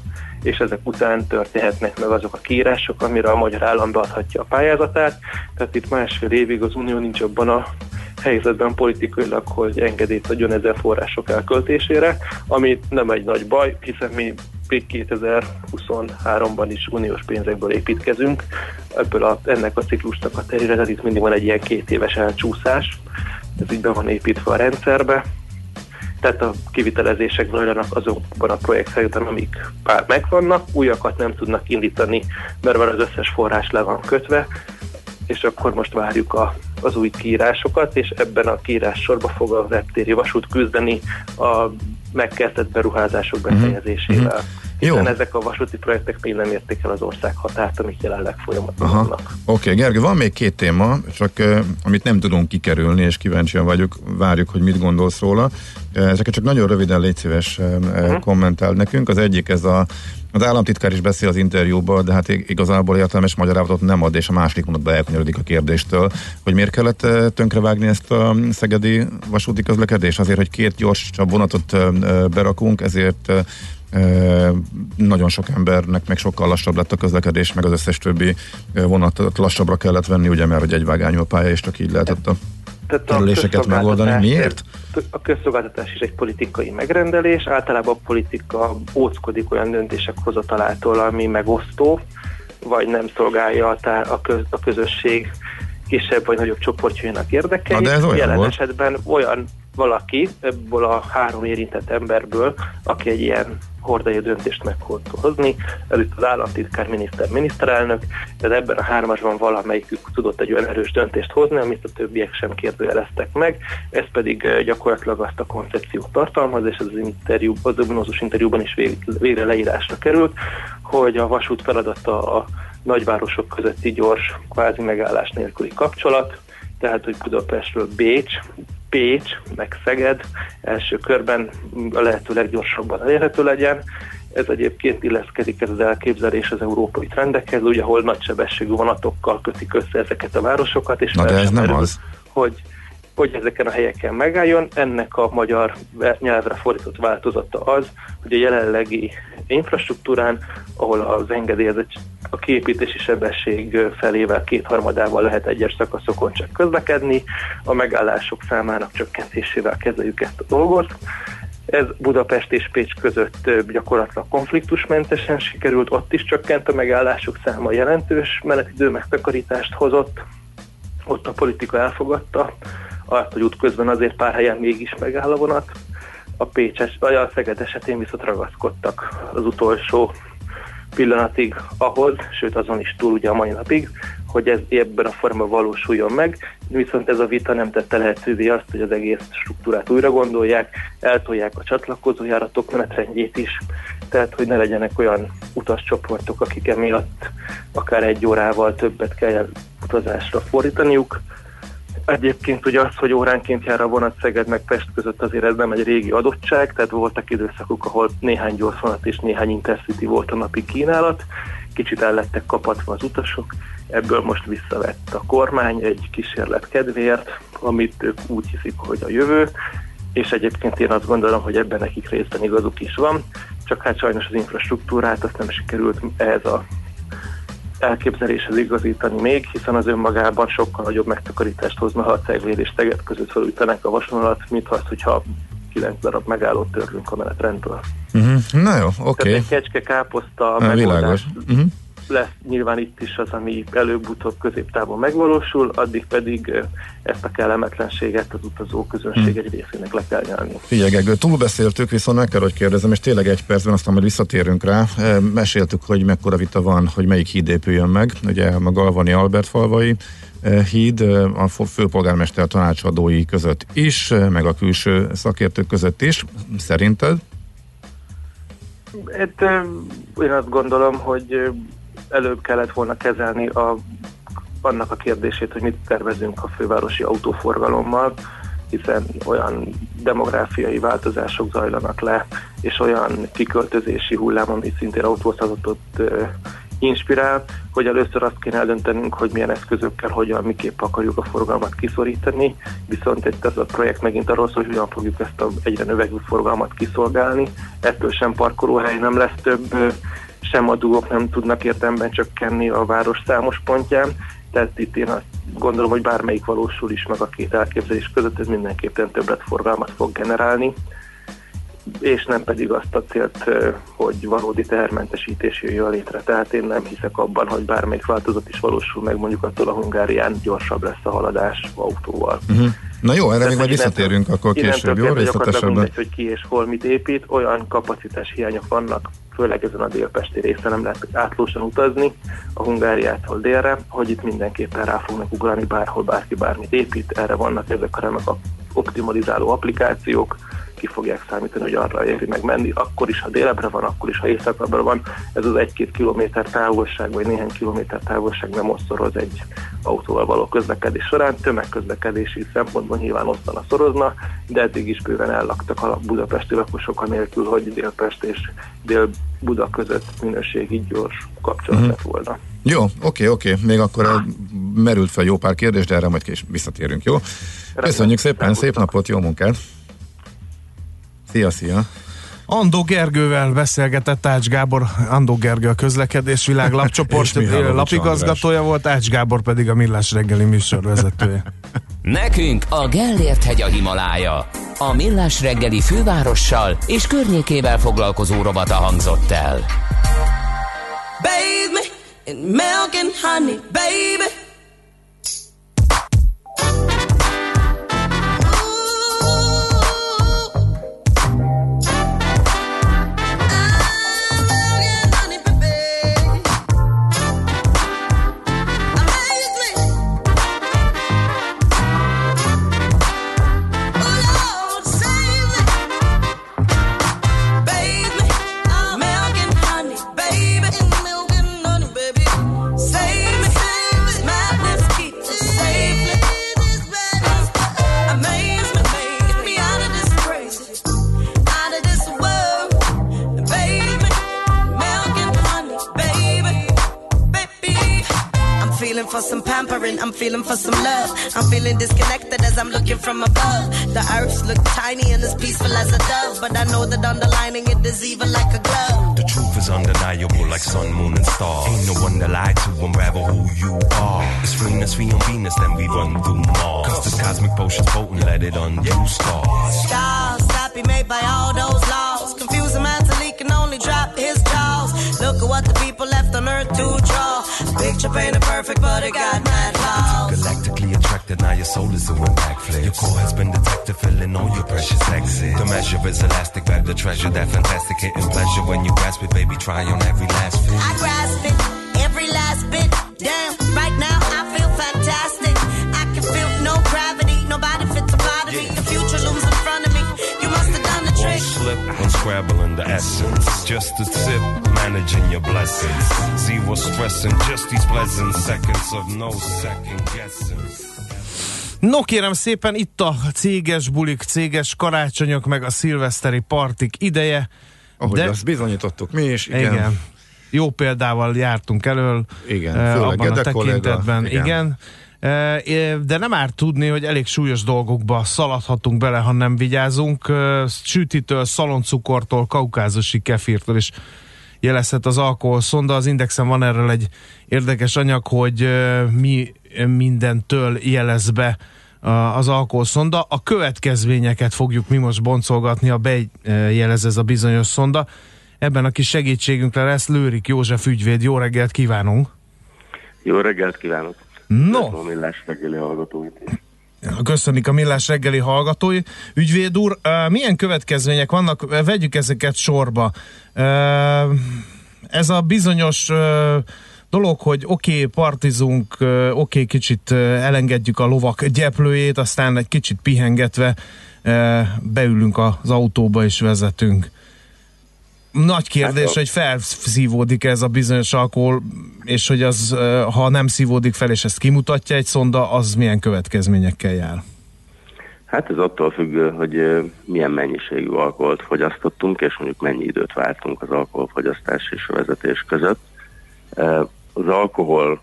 és ezek után történhetnek meg azok a kiírások, amire a magyar állam beadhatja a pályázatát. Tehát itt másfél évig az Unió nincs abban a helyzetben politikailag, hogy engedélyt adjon ezen források elköltésére, ami nem egy nagy baj, hiszen mi még 2023-ban is uniós pénzekből építkezünk. Ebből a, ennek a ciklusnak a terére, tehát itt mindig van egy ilyen két éves elcsúszás. Ez így be van építve a rendszerbe. Tehát a kivitelezések zajlanak azokban a projektekben, amik már megvannak, újakat nem tudnak indítani, mert már az összes forrás le van kötve, és akkor most várjuk a, az új kiírásokat, és ebben a kiírás sorba fog a reptéri vasút küzdeni a megkezdett beruházások befejezésével. Jó. Hiszen ezek a vasúti projektek még nem érték el az ország határt, amik jelenleg folyamatban Aha. vannak. Oké, okay, Gergő, van még két téma, csak uh, amit nem tudunk kikerülni, és kíváncsian vagyunk, várjuk, hogy mit gondolsz róla. Uh, ezeket csak nagyon röviden légy szíves uh, uh-huh. kommentál nekünk. Az egyik ez a az államtitkár is beszél az interjúban, de hát ig- igazából értelmes magyarázatot nem ad, és a második mondatban elkanyarodik a kérdéstől, hogy miért kellett tönkrevágni ezt a szegedi vasúti közlekedést? Azért, hogy két gyorsabb vonatot berakunk, ezért nagyon sok embernek meg sokkal lassabb lett a közlekedés, meg az összes többi vonatot lassabbra kellett venni, ugye, mert hogy egy vágányú a pálya, és csak így lehetett a Kerüléseket megoldani. Miért? A közszolgáltatás is egy politikai megrendelés, általában a politika óckodik olyan döntések hozatalától, ami megosztó, vagy nem szolgálja a, a, köz- a közösség kisebb vagy nagyobb csoportjainak érdekeit. Na, de ez olyan Jelen volt. esetben olyan valaki ebből a három érintett emberből, aki egy ilyen hordai döntést meg tud hozni, előtt az államtitkár, miniszter, miniszterelnök, tehát ebben a hármasban valamelyikük tudott egy olyan erős döntést hozni, amit a többiek sem kérdőjeleztek meg, ez pedig eh, gyakorlatilag azt a koncepciót tartalmaz, és ez az interjú, az ominózus interjúban is vég, végre leírásra került, hogy a vasút feladata a nagyvárosok közötti gyors, kvázi megállás nélküli kapcsolat, tehát hogy Budapestről Bécs, Pécs, meg Szeged első körben a lehető leggyorsabban elérhető legyen. Ez egyébként illeszkedik ez az elképzelés az európai trendekhez, ugye, ahol nagysebességű vonatokkal kötik össze ezeket a városokat, és Na de ez nem az. hogy hogy ezeken a helyeken megálljon. Ennek a magyar nyelvre fordított változata az, hogy a jelenlegi infrastruktúrán, ahol az engedélyezett a képítési sebesség felével, kétharmadával lehet egyes szakaszokon csak közlekedni, a megállások számának csökkentésével kezeljük ezt a dolgot. Ez Budapest és Pécs között gyakorlatilag konfliktusmentesen sikerült, ott is csökkent a megállások száma, jelentős menetidő megtakarítást hozott, ott a politika elfogadta azt, hogy útközben azért pár helyen mégis megáll a vonat. A Pécses, vagy a Szeged esetén viszont ragaszkodtak az utolsó pillanatig ahhoz, sőt azon is túl ugye a mai napig, hogy ez ebben a formában valósuljon meg, viszont ez a vita nem tette lehetővé azt, hogy az egész struktúrát újra gondolják, eltolják a csatlakozó járatok menetrendjét is, tehát hogy ne legyenek olyan utascsoportok, akik emiatt akár egy órával többet kell utazásra fordítaniuk, Egyébként ugye az, hogy óránként jár a vonat Szeged meg Pest között azért ez nem egy régi adottság, tehát voltak időszakok, ahol néhány gyors vonat és néhány intercity volt a napi kínálat, kicsit el lettek kapatva az utasok, ebből most visszavett a kormány egy kísérlet kedvéért, amit ők úgy hiszik, hogy a jövő, és egyébként én azt gondolom, hogy ebben nekik részben igazuk is van, csak hát sajnos az infrastruktúrát azt nem sikerült ehhez a elképzeléshez igazítani még, hiszen az önmagában sokkal nagyobb megtakarítást hozna, ha a Cegléd és Teget között felújítanak a vasonalat, mint az, hogyha 9 darab megállót törlünk a menetrendből. Uh-huh. Na jó, oké. Okay. Tehát egy kecske káposzta megoldás uh-huh. Lesz nyilván itt is az, ami előbb-utóbb középtávon megvalósul, addig pedig ezt a kellemetlenséget az utazó közönség hmm. egy részének le kell nyelni. Figyelj, túlbeszéltük, viszont meg kell, hogy kérdezem, és tényleg egy percben, aztán majd visszatérünk rá. Meséltük, hogy mekkora vita van, hogy melyik híd épüljön meg. Ugye a Galvani Albert falvai híd a főpolgármester tanácsadói között is, meg a külső szakértők között is. Szerinted? Hát én azt gondolom, hogy előbb kellett volna kezelni a annak a kérdését, hogy mit tervezünk a fővárosi autóforgalommal, hiszen olyan demográfiai változások zajlanak le, és olyan kiköltözési hullám, ami szintén autóztatott inspirál, hogy először azt kéne eldöntenünk, hogy milyen eszközökkel, hogyan, miképp akarjuk a forgalmat kiszorítani, viszont egy ez a projekt megint arról szól, hogy hogyan fogjuk ezt a egyre növekvő forgalmat kiszolgálni. Ettől sem parkolóhely nem lesz több, sem a dugók nem tudnak értemben csökkenni a város számos pontján, tehát itt én azt gondolom, hogy bármelyik valósul is meg a két elképzelés között, ez mindenképpen többletforgalmat fog generálni, és nem pedig azt a célt, hogy valódi tehermentesítés jöjjön létre. Tehát én nem hiszek abban, hogy bármelyik változat is valósul meg, mondjuk attól a Hungárián gyorsabb lesz a haladás autóval. Uh-huh. Na jó, erre még majd visszatérünk akkor később, jó részletesebben. Mindegy, hogy ki és hol mit épít, olyan kapacitás hiányok vannak, főleg ezen a délpesti részen nem lehet átlósan utazni a Hungáriától délre, hogy itt mindenképpen rá fognak ugrani bárhol bárki bármit épít, erre vannak ezek a remek optimalizáló applikációk, ki fogják számítani, hogy arra éri meg menni, akkor is, ha délebre van, akkor is, ha északabbra van. Ez az egy-két kilométer távolság, vagy néhány kilométer távolság nem osztoroz egy autóval való közlekedés során. Tömegközlekedési szempontból nyilván osztana szorozna, de eddig is bőven ellaktak a budapesti lakosok anélkül, hogy Délpest és Dél-Buda között minőségi gyors kapcsolat uh-huh. lett volna. Jó, oké, oké. Még akkor merült fel jó pár kérdés, de erre majd később visszatérünk, jó? Köszönjük szépen, szép napot, jó munkát! Szia, szia! Andó Gergővel beszélgetett Ács Gábor, Andó Gergő a közlekedés világ lapcsoport lapigazgatója volt, Ács Gábor pedig a Millás reggeli műsorvezetője. Nekünk a Gellért hegy a Himalája. A Millás reggeli fővárossal és környékével foglalkozó robata hangzott el. Bathe me in milk and honey, baby. Inspiring. I'm feeling for some love. I'm feeling disconnected as I'm looking from above. The earth look tiny and as peaceful as a dove, but I know that underlining it is evil like a glove. The truth is undeniable like sun, moon, and stars. Ain't no one to lie to unravel who you are. It's Venus, we on Venus, then we run through Mars. Cause this cosmic potion's potent, let it undo stars. Stars be made by all those laws. Picture painted perfect, but it got mad flaws. Galactically attracted, now your soul is doing backflips. Your core has been detected, filling all your precious exits. The measure is elastic, grab the treasure, that fantastic hitting pleasure. When you grasp it, baby, try on every last fit. I grasp it, every last bit. Damn, right now I feel fantastic. I can feel no gravity, nobody fits a of me. The future looms in front Won't slip when scrabbling the essence. Just a sip, managing your blessings. Zero stressing, just these pleasant seconds of no second guessing. No kérem szépen, itt a céges bulik, céges karácsonyok, meg a szilveszteri partik ideje. Ahogy de... azt bizonyítottuk mi is, igen. igen. Jó példával jártunk elől. Igen, eh, főleg abban a Gede kollega, tekintetben. igen. igen. De nem árt tudni, hogy elég súlyos dolgokba szaladhatunk bele, ha nem vigyázunk. Sütitől, szaloncukortól, kaukázusi kefirtől is jelezhet az alkoholszonda. Az Indexen van erről egy érdekes anyag, hogy mi mindentől jelez be a- az alkoholszonda. A következményeket fogjuk mi most boncolgatni, ha bejelez ez a bizonyos szonda. Ebben a kis segítségünkre lesz Lőrik József ügyvéd. Jó reggelt kívánunk! Jó reggelt kívánok! No. A millás reggeli hallgatóit. Köszönik a Millás reggeli hallgatói. Ügyvéd úr, milyen következmények vannak? Vegyük ezeket sorba. Ez a bizonyos dolog, hogy oké, okay, partizunk, oké, okay, kicsit elengedjük a lovak gyeplőjét, aztán egy kicsit pihengetve beülünk az autóba és vezetünk. Nagy kérdés, Hát hogy felszívódik ez a bizonyos alkohol, és hogy az, ha nem szívódik fel, és ezt kimutatja egy szonda, az milyen következményekkel jár? Hát ez attól függ, hogy milyen mennyiségű alkoholt fogyasztottunk, és mondjuk mennyi időt vártunk az alkoholfogyasztás és a vezetés között. Az alkohol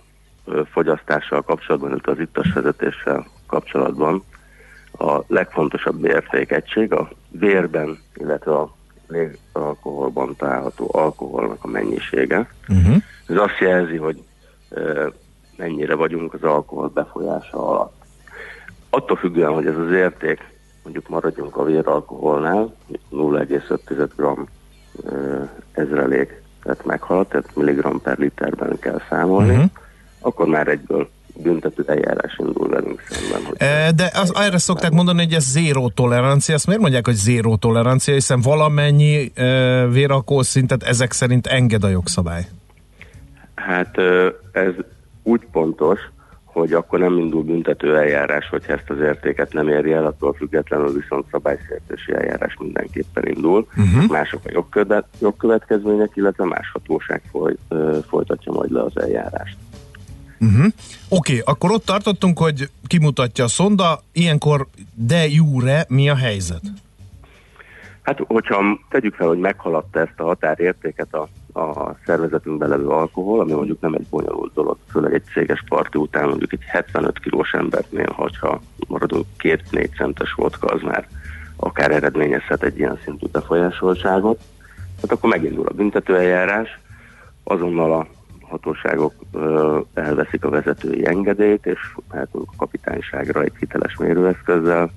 fogyasztással kapcsolatban, illetve az ittas vezetéssel kapcsolatban a legfontosabb értékegység a vérben, illetve a légalkoholban található alkoholnak a mennyisége. Uh-huh. Ez azt jelzi, hogy mennyire vagyunk az alkohol befolyása alatt. Attól függően, hogy ez az érték, mondjuk maradjunk a véralkoholnál, 0,5 g ezrelék, tehát meghaladt, tehát milligram per literben kell számolni, Mhm. akkor már egyből büntető eljárás indul velünk szemben. Hogy E, De az, erre szokták mondani, hogy ez zéró tolerancia. Ezt miért mondják, hogy zéró tolerancia, hiszen valamennyi e, véralkohol szintet ezek szerint enged a jogszabály. Hát ö, ez úgy pontos, hogy akkor nem indul büntető eljárás, hogyha ezt az értéket nem érje el, attól függetlenül viszont szabálysértési eljárás mindenképpen indul. Mhm. Mások a jogkövet, jogkövetkezmények, illetve más hatóság foly, ö, folytatja majd le az eljárást. Uh-huh. Oké, okay, akkor ott tartottunk, hogy kimutatja a szonda, ilyenkor de jure mi a helyzet? Hát, hogyha tegyük fel, hogy meghaladta ezt a határértéket a, a szervezetünkben levő alkohol, ami mondjuk nem egy bonyolult dolog, főleg egy céges parti után mondjuk egy 75 kilós embernél, hogyha maradunk két-négy centes vodka, az már akár eredményezhet egy ilyen szintű befolyásoltságot. Hát akkor megindul a büntetőeljárás, azonnal a hatóságok elveszik a vezetői engedélyt, és mehetünk a kapitányságra egy hiteles mérőeszközzel,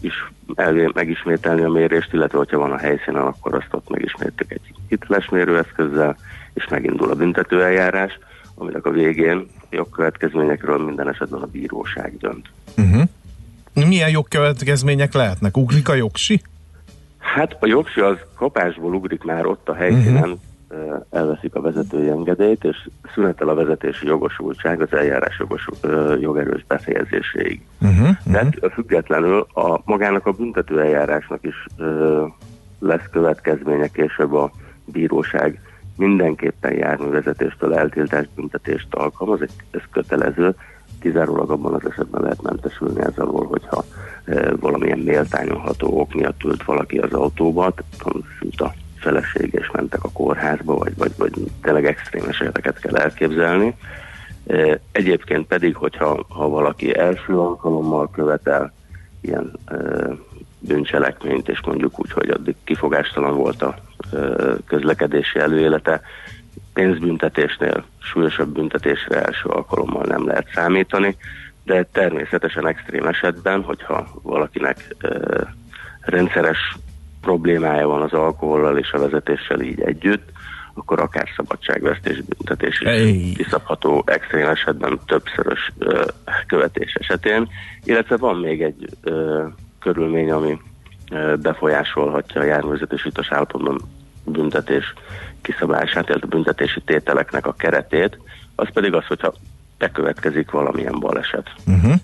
is elvé megismételni a mérést, illetve hogyha van a helyszínen, akkor azt ott megismétlik egy hiteles mérőeszközzel, és megindul a büntetőeljárás, aminek a végén jogkövetkezményekről minden esetben a bíróság dönt. Uh-huh. Milyen jogkövetkezmények lehetnek? Ugrik a jogsi? Hát a jogsi az kapásból ugrik már ott a helyszínen, uh-huh. Elveszik a vezetői engedélyt, és szünetel a vezetési jogosultság az eljárás jogos, ö, jogerős befejezéséig. Uh-huh. Tehát ettől függetlenül a magának a büntető eljárásnak is ö, lesz következménye később a bíróság mindenképpen járművezetéstől eltiltás büntetést alkalmaz, ez, ez kötelező, kizárólag abban az esetben lehet mentesülni ez alól, hogyha e, valamilyen méltányolható ok miatt ült valaki az autóba, tehát szült a feleség és mentek a kórházba, vagy, vagy, vagy tényleg extrém eseteket kell elképzelni. Egyébként pedig, hogyha ha valaki első alkalommal követel ilyen bűncselekményt, és mondjuk úgy, hogy addig kifogástalan volt a közlekedési előélete, pénzbüntetésnél súlyosabb büntetésre első alkalommal nem lehet számítani, de természetesen extrém esetben, hogyha valakinek rendszeres problémája van az alkohollal és a vezetéssel így együtt, akkor akár szabadságvesztés büntetés is kiszabható extrém esetben többszörös ö, követés esetén. Illetve van még egy ö, körülmény, ami ö, befolyásolhatja a járművezetés utas állapotban büntetés kiszabását, illetve büntetési tételeknek a keretét, az pedig az, hogyha bekövetkezik valamilyen baleset. Uh-huh.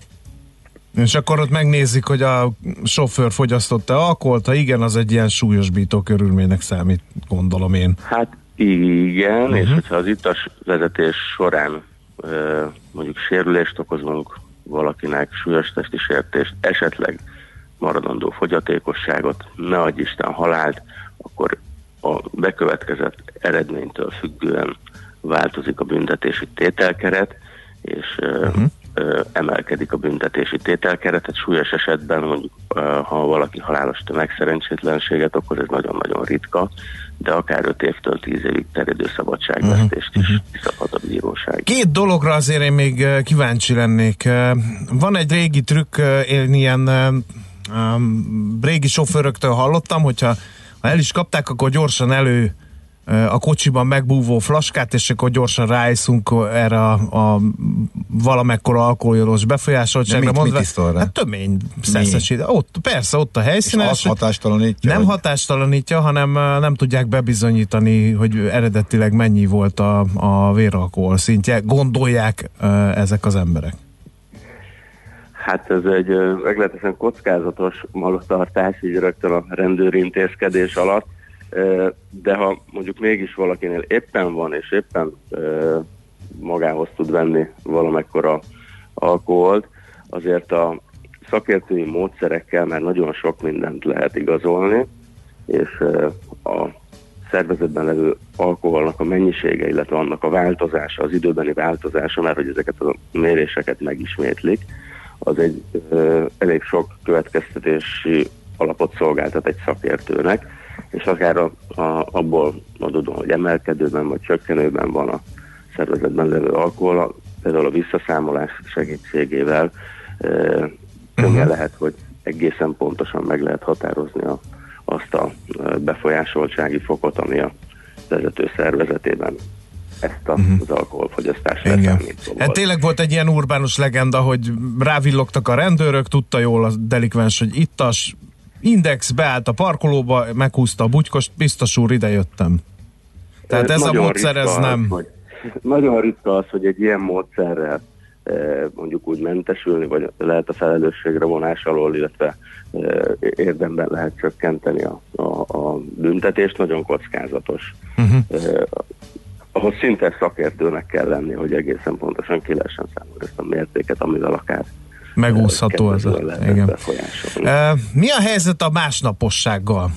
És akkor ott megnézik, hogy a sofőr fogyasztotta alkoholt, ha igen, az egy ilyen súlyosbító körülménynek számít, gondolom én. Hát igen, uh-huh. és Mhm. hogyha az ittas vezetés során mondjuk sérülést okozunk valakinek, súlyos testi sértést, esetleg maradandó fogyatékosságot, ne adj Isten halált, akkor a bekövetkezett eredménytől függően változik a büntetési tételkeret, és ö, emelkedik a büntetési tételkeret, tehát súlyos esetben mondjuk, ha valaki halálos tömegszerencsétlenséget okoz, ez nagyon-nagyon ritka, de akár 5 évtől 10 évig terjedő szabadságvesztést is kiszabhat a bíróság. Két dologra azért én még kíváncsi lennék. Van egy régi trükk, én ilyen régi sofőröktől hallottam, hogyha ha el is kapták, akkor gyorsan elő a kocsiban megbúvó flaskát, és akkor gyorsan ráiszunk erre a, a valamekkora alkoholos befolyásoltságra. De mit- mondva, mit iszol rá? Hát tömény szeszesít. Ott, persze, ott a helyszínen. És az hatástalanítja? nem vagy? hatástalanítja, hanem nem tudják bebizonyítani, hogy eredetileg mennyi volt a, a véralkohol szintje. Gondolják ezek az emberek. Hát ez egy meglehetősen kockázatos malottartás, így rögtön a rendőri intézkedés alatt, de ha mondjuk mégis valakinél éppen van, és éppen magához tud venni valamekkora alkoholt, azért a szakértői módszerekkel már nagyon sok mindent lehet igazolni, és a szervezetben levő alkoholnak a mennyisége, illetve annak a változása, az időbeni változása, mert hogy ezeket a méréseket megismétlik, az egy ö, elég sok következtetési alapot szolgáltat egy szakértőnek, és akár a, a, abból adódóan, hogy emelkedőben vagy csökkenőben van a szervezetben levő alkohol, például a visszaszámolás segítségével ö, könnyen lehet, hogy egészen pontosan meg lehet határozni a, azt a ö, befolyásoltsági fokot, ami a vezető szervezetében ezt a, az alkoholfogyasztást Igen. leszámítva Hát tényleg volt egy ilyen urbánus legenda, hogy rávillogtak a rendőrök, tudta jól a delikvens, hogy ittas, index beállt a parkolóba, meghúzta a butykost, biztos úr, ide jöttem. Tehát ez a Nagyon módszer, ritka ez az, nem... Hogy, nagyon ritka az, hogy egy ilyen módszerrel mondjuk úgy mentesülni, vagy lehet a felelősségre vonás alól, illetve érdemben lehet csökkenteni a, a, a büntetést, nagyon kockázatos. Uh-huh. Ahhoz szinte szakértőnek kell lenni, hogy egészen pontosan ki lehessen számolni ezt a mértéket, amivel akár Megúszható ez a... Igen. E, mi a helyzet a másnapossággal?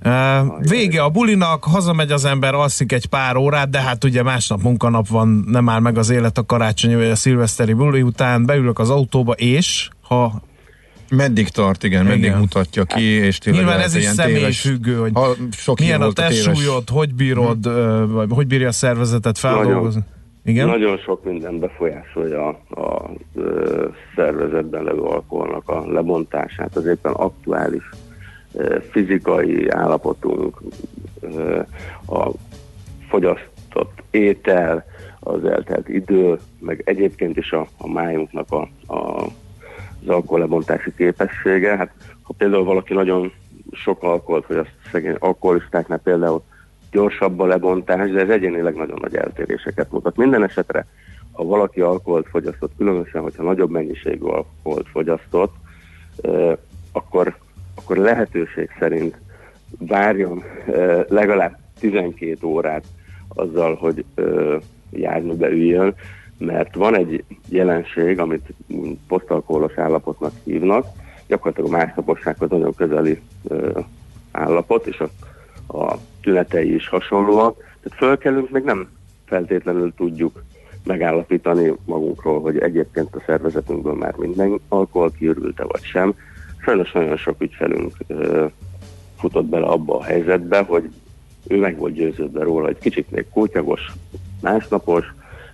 E, vége a bulinak, hazamegy az ember, alszik egy pár órát, de hát ugye másnap munkanap van, nem áll meg az élet a karácsonyi vagy a szilveszteri buli után, beülök az autóba, és ha Meddig tart, igen, meddig Igen. mutatja ki, és tényleg Nyilván ez is ilyen személy téves- függő, hogy ha sok milyen a testsúlyod, hogy bírod, ö, vagy hogy bírja a szervezetet feldolgozni. Igen? Nagyon sok minden befolyásolja a, a ö, szervezetben levő alkoholnak a lebontását, az éppen aktuális ö, fizikai állapotunk, ö, a fogyasztott étel, az eltelt idő, meg egyébként is a, a májunknak a, a, az alkohollebontási képessége. Hát, ha például valaki nagyon sok alkoholt, vagy azt szegény alkoholistáknál például gyorsabb a lebontás, de ez egyénileg nagyon nagy eltéréseket mutat. Minden esetre, ha valaki alkoholt fogyasztott, különösen, hogyha nagyobb mennyiségű alkoholt fogyasztott, akkor, akkor lehetőség szerint várjon legalább 12 órát azzal, hogy eh, járműbe üljön, mert van egy jelenség, amit posztalkoholos állapotnak hívnak, gyakorlatilag a másnapossághoz nagyon közeli ö, állapot, és a, a tünetei is hasonlóak. Tehát fölkelünk, még nem feltétlenül tudjuk megállapítani magunkról, hogy egyébként a szervezetünkből már minden alkohol kiürült-e vagy sem. Sajnos nagyon sok ügyfelünk ö, futott bele abba a helyzetbe, hogy ő meg volt győződve róla, hogy kicsit még kótyagos, másnapos,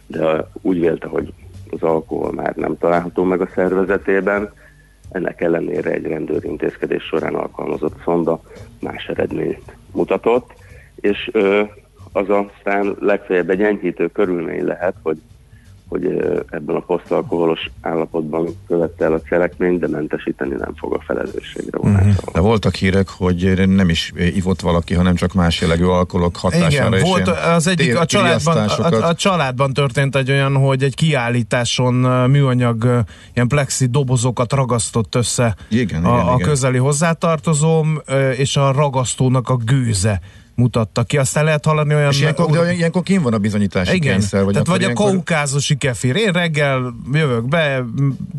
de úgy vélte, hogy az alkohol már nem található meg a szervezetében. Ennek ellenére egy rendőrintézkedés során alkalmazott szonda más eredményt mutatott, és ö, az aztán legfeljebb egy enyhítő körülmény lehet, hogy hogy ebben a posztalkoholos állapotban követte el a cselekményt, de mentesíteni nem fog a felelősségre vonása. Uh-huh. De voltak hírek, hogy nem is ivott valaki, hanem csak más jellegű alkoholok hatására Igen, volt az egyik, a családban, a, a családban történt egy olyan, hogy egy kiállításon műanyag ilyen plexi dobozokat ragasztott össze igen, a, igen, a igen. közeli hozzátartozóm, és a ragasztónak a gőze mutatta ki. Aztán lehet hallani olyan... És ilyenkor, de ilyenkor kín van a bizonyítási Igen, kényszer. Vagy tehát vagy a ilyenkor... kaukázusi kefir. Én reggel jövök be,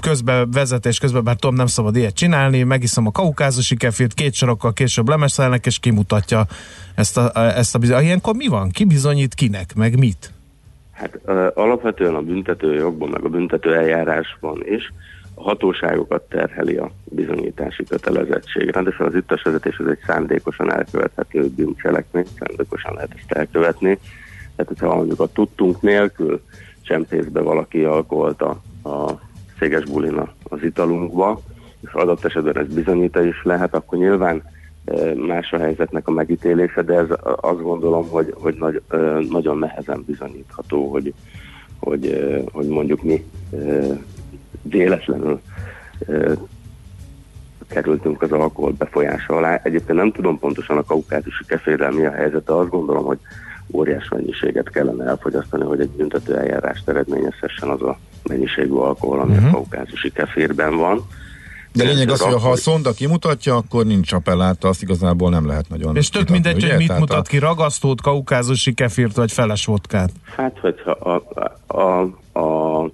közben vezetés közben, bár tudom, nem szabad ilyet csinálni, megiszom a kaukázusi kefirt, két sorokkal később lemeszelnek, és kimutatja ezt a, ezt a bizonyítást. Ilyenkor mi van? Ki bizonyít kinek, meg mit? Hát uh, alapvetően a büntető jogban, meg a büntető eljárásban is hatóságokat terheli a bizonyítási kötelezettség. Rendesen az ittas vezetés az egy szándékosan elkövethető bűncselekmény, szándékosan lehet ezt elkövetni. Tehát, hogyha mondjuk a tudtunk nélkül csempész be valaki alkoholt a, a széges bulina az italunkba, és adott esetben ez bizonyítja is lehet, akkor nyilván más a helyzetnek a megítélése, de ez azt gondolom, hogy, hogy nagy, nagyon nehezen bizonyítható, hogy, hogy, hogy mondjuk mi véletlenül kerültünk az alkohol befolyása alá. Egyébként nem tudom pontosan a kaukázusi keférrel mi a helyzet, de azt gondolom, hogy óriás mennyiséget kellene elfogyasztani, hogy egy büntető eljárást eredményezhessen az a mennyiségű alkohol, ami uh-huh. a kaukázusi keférben van. De lényeg az, hogy ha a szonda kimutatja, akkor nincs appelláta, azt igazából nem lehet nagyon És tök mindegy, hogy mit Tehát mutat a... ki, ragasztót, kaukázusi kefírt vagy feles vodkát. Hát, hogyha a, a, a, a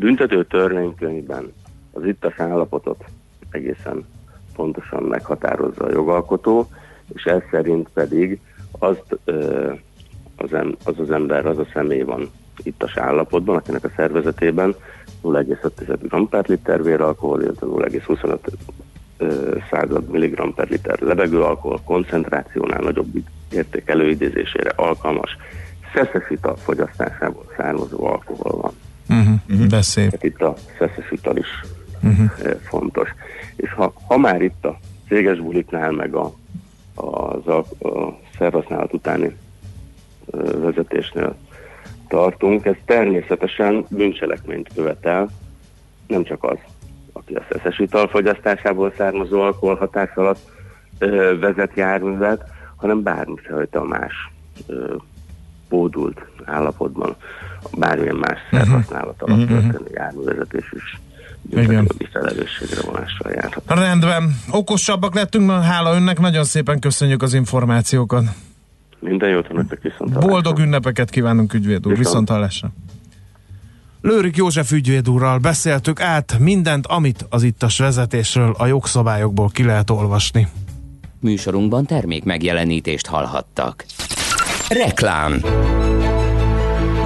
büntető törvénykönyvben az ittas állapotot egészen pontosan meghatározza a jogalkotó, és ez szerint pedig azt, az, az az ember, az a személy van ittas állapotban, akinek a szervezetében 0,5 g per liter véralkohol, illetve 0,25 század mg per liter levegőalkohol koncentrációnál nagyobb érték előidézésére alkalmas szeszes ital fogyasztásából származó alkohol van. Uh-huh, uh-huh. De szép. Tehát itt a szeszes ital is uh-huh. fontos. És ha, ha már itt a céges buliknál, meg a, az a, a szervhasználat utáni vezetésnél tartunk, ez természetesen bűncselekményt követel, nem csak az, aki a szeszes ital fogyasztásából származó alkoholhatás alatt ö, vezet járművet, hanem bármifajta más ö, bódult állapotban, bármilyen más szerhasználat alatt uh-huh. történő járművezetés is büntetőjogi felelősségre vonással járhat. Rendben. Okosabbak lettünk, hála önnek, nagyon szépen köszönjük az információkat. Minden jót önöknek viszont Boldog ünnepeket kívánunk ügyvéd úr, viszont hallásra. Lőrik József ügyvéd úrral beszéltük át mindent, amit az ittas vezetésről a jogszabályokból ki lehet olvasni. Műsorunkban termék megjelenítést hallhattak. Reklám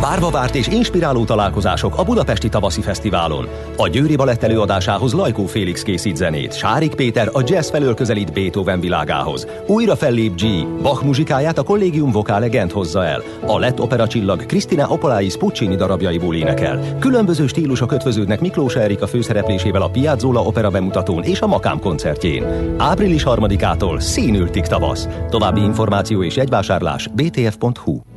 Várva várt és inspiráló találkozások a Budapesti Tavaszi Fesztiválon. A Győri Balett előadásához Lajkó Félix készít zenét, Sárik Péter a jazz felől közelít Beethoven világához. Újra fellép G, Bach muzsikáját a Collegium Vocale Gent hozza el. A lett opera csillag Kristina Opolais Puccini darabjaiból énekel. Különböző stílusok ötvöződnek Miklós Erika főszereplésével a Piazzola opera bemutatón és a Makám koncertjén. Április 3-ától színültik tavasz. További információ és jegyvásárlás btf.hu.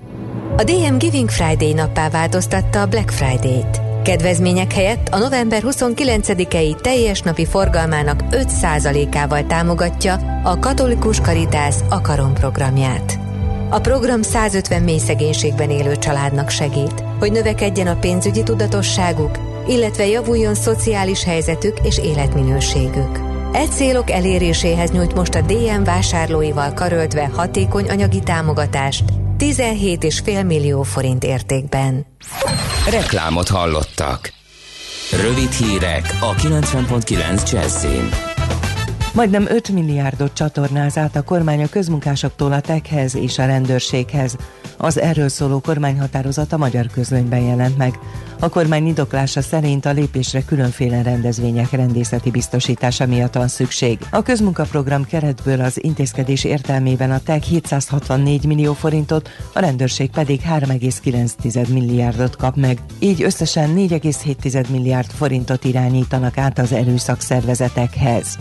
A DM Giving Friday nappá változtatta a Black Friday-t. Kedvezmények helyett a november 29-i teljes napi forgalmának 5%-ával támogatja a Katolikus Karitász Akarom programját. A program 150 mély szegénységben élő családnak segít, hogy növekedjen a pénzügyi tudatosságuk, illetve javuljon szociális helyzetük és életminőségük. E célok eléréséhez nyújt most a DM vásárlóival karöltve hatékony anyagi támogatást 17,5 millió forint értékben. Reklámot hallottak. Rövid hírek a 90.9 Jazzin. Majdnem 5 milliárdot csatornáz át a kormány a közmunkásoktól a tekhez és a rendőrséghez. Az erről szóló kormányhatározat a magyar közlönyben jelent meg. A kormány indoklása szerint a lépésre különféle rendezvények rendészeti biztosítása miatt van szükség. A közmunkaprogram keretből az intézkedés értelmében a TEG 764 millió forintot, a rendőrség pedig 3,9 milliárdot kap meg. Így összesen 4,7 milliárd forintot irányítanak át az erőszakszervezetekhez.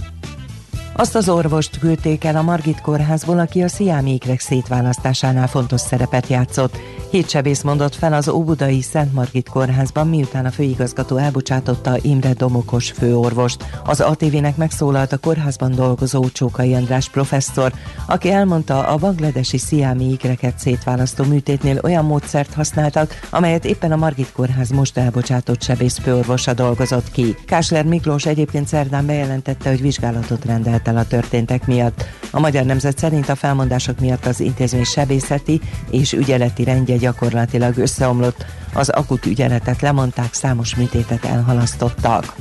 Azt az orvost küldték el a Margit kórházból, aki a sziámékrek szétválasztásánál fontos szerepet játszott. Hét sebész mondott fel az Óbudai Szent Margit kórházban, miután a főigazgató elbocsátotta Imre Domokos főorvost. Az ATV-nek megszólalt a kórházban dolgozó Csókai András professzor, aki elmondta, a bangladesi sziámi ikreket szétválasztó műtétnél olyan módszert használtak, amelyet éppen a Margit kórház most elbocsátott sebész főorvosa dolgozott ki. Kásler Miklós egyébként szerdán bejelentette, hogy vizsgálatot rendelt el a történtek miatt. A Magyar Nemzet szerint a felmondások miatt az intézmény sebészeti és ügyeleti rendje gyakorlatilag összeomlott. Az akut ügyeletet lemondták, számos műtétet elhalasztottak.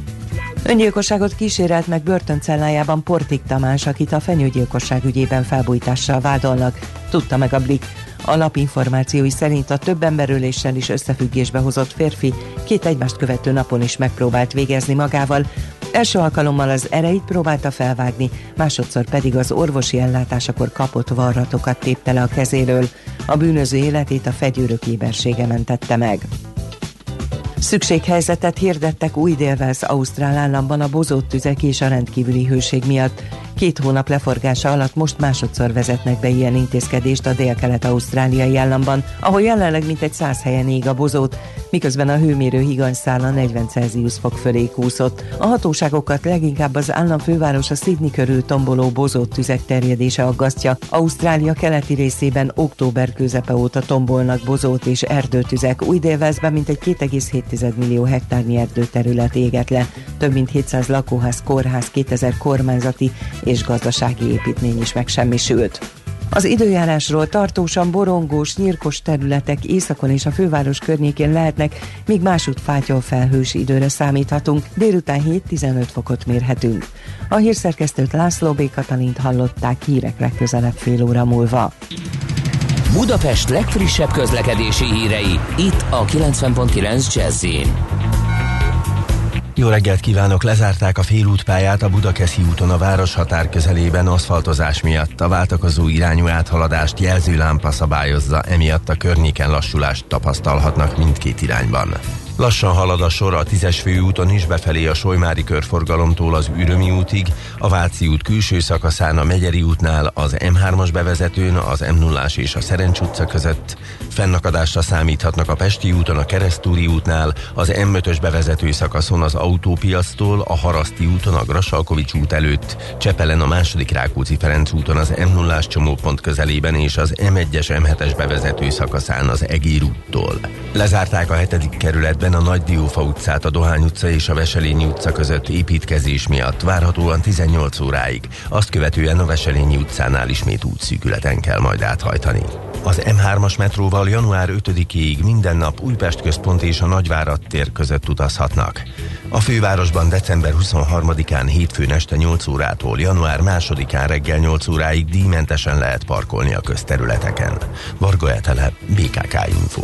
Öngyilkosságot kísérelt meg börtöncellájában Portik Tamás, akit a fenyőgyilkosság ügyében felbújtással vádolnak, tudta meg a Blik. A lap információi szerint a több emberöléssel is összefüggésbe hozott férfi két egymást követő napon is megpróbált végezni magával, Első alkalommal az ereit próbálta felvágni, másodszor pedig az orvosi ellátásakor kapott varratokat tépte le a kezéről. A bűnöző életét a fegyőrök ébersége mentette meg. Szükséghelyzetet hirdettek új délvelsz Ausztrál államban a bozott tüzek és a rendkívüli hőség miatt. Két hónap leforgása alatt most másodszor vezetnek be ilyen intézkedést a dél-kelet-ausztráliai államban, ahol jelenleg mintegy száz helyen ég a bozót, miközben a hőmérő higanyszála 40 Celsius fok fölé kúszott. A hatóságokat leginkább az állam fővárosa Sydney körül tomboló bozott tüzek terjedése aggasztja. Ausztrália keleti részében október közepe óta tombolnak bozót és erdőtüzek. Új délvezben mintegy 2,7 millió hektárnyi erdőterület éget le. Több mint 700 lakóház, kórház, 2000 kormányzati és gazdasági építmény is megsemmisült. Az időjárásról tartósan borongós, nyírkos területek északon és a főváros környékén lehetnek, míg másút fátyol felhős időre számíthatunk, délután 7-15 fokot mérhetünk. A hírszerkesztőt László B. Katalint hallották hírek legközelebb fél óra múlva. Budapest legfrissebb közlekedési hírei, itt a 90.9 jazz jó reggelt kívánok! Lezárták a félútpályát a Budakeszi úton a város határ közelében aszfaltozás miatt. A váltakozó irányú áthaladást jelzőlámpa szabályozza, emiatt a környéken lassulást tapasztalhatnak mindkét irányban. Lassan halad a sor a tízes főúton is befelé a Solymári körforgalomtól az Ürömi útig, a Váci út külső szakaszán a Megyeri útnál, az M3-as bevezetőn, az m 0 és a Szerencs utca között, fennakadásra számíthatnak a Pesti úton, a Keresztúri útnál, az M5-ös bevezető szakaszon az autópiasztól, a Haraszti úton, a Grasalkovics út előtt, Csepelen a második Rákóczi Ferenc úton az m 0 csomópont közelében és az M1-es M7-es bevezető szakaszán az Egér úttól. Lezárták a hetedik kerületben Ebben a Nagy Diófa utcát, a Dohány utca és a Veselényi utca között építkezés miatt várhatóan 18 óráig, azt követően a Veselényi utcánál ismét útszűkületen kell majd áthajtani. Az M3-as metróval január 5-ig minden nap Újpest központ és a Nagyvárad tér között utazhatnak. A fővárosban december 23-án hétfőn este 8 órától január 2-án reggel 8 óráig díjmentesen lehet parkolni a közterületeken. Varga Etele, BKK Info.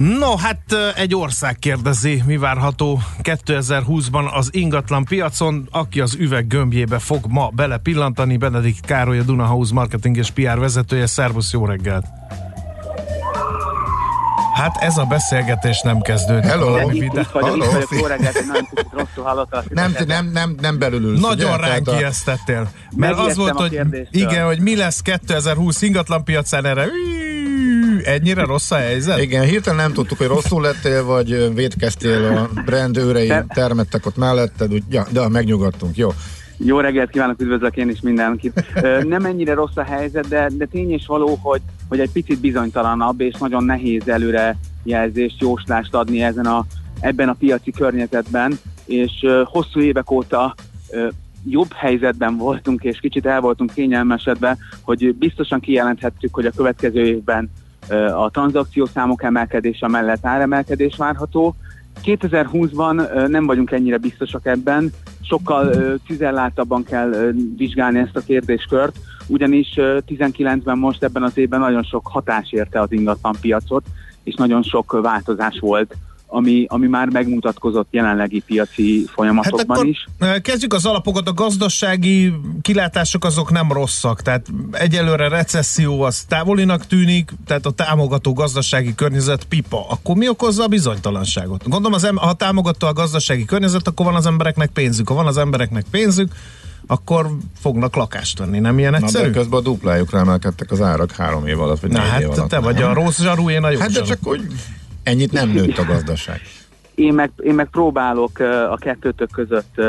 No, hát egy ország kérdezi, mi várható 2020-ban az ingatlan piacon, aki az üveg gömbjébe fog ma belepillantani, Benedikt Károly, a Dunahouse marketing és PR vezetője. Szervusz, jó reggelt! Hát ez a beszélgetés nem kezdődik. Hello. valami Itt- itt vagyok, itt vagyok, reggelt, kicsit rosszul. Nem, nem, nem, nem belül ülsz, Nagyon ránk a- ijesztettél. Mert az volt, hogy igen, hogy mi lesz 2020 ingatlan piacán erre. Ű, Ennyire rossz a helyzet? Igen, hirtelen nem tudtuk, hogy rosszul lettél, vagy védkeztél a brand őrei, termettek ott melletted, úgy, ja, de megnyugodtunk, jó. Jó reggelt kívánok, üdvözlök én is mindenkit. Nem ennyire rossz a helyzet, de, de tény és való, hogy, hogy egy picit bizonytalanabb, és nagyon nehéz előre jelzést, jóslást adni ezen a, ebben a piaci környezetben, és hosszú évek óta jobb helyzetben voltunk, és kicsit el voltunk kényelmesedve, hogy biztosan kijelenthettük, hogy a következő évben a tranzakciószámok emelkedése mellett áremelkedés várható, 2020-ban ö, nem vagyunk ennyire biztosak ebben, sokkal ö, cizelláltabban kell vizsgálni ezt a kérdéskört, ugyanis ö, 19-ben most ebben az évben nagyon sok hatás érte az ingatlan piacot, és nagyon sok változás volt, ami, ami már megmutatkozott jelenlegi piaci folyamatokban Hát akkor is. ö, kezdjük az alapokat, a gazdasági kilátások azok nem rosszak, tehát egyelőre recesszió az távolinak tűnik, tehát a támogató gazdasági környezet pipa. Akkor mi okozza a bizonytalanságot? Gondolom, az em- ha támogató a gazdasági környezet, akkor van az embereknek pénzük. Ha van az embereknek pénzük, akkor fognak lakást venni. Nem ilyen Na, egyszerű? de közben a duplájukra emelkedtek az árak három év alatt, vagy Na négy hát év alatt. te vagy a rossz zsaru, én a jó Hát de zsaru. csak hogy ennyit nem nőtt a gazdaság. Én meg, én meg próbálok a kettőtök között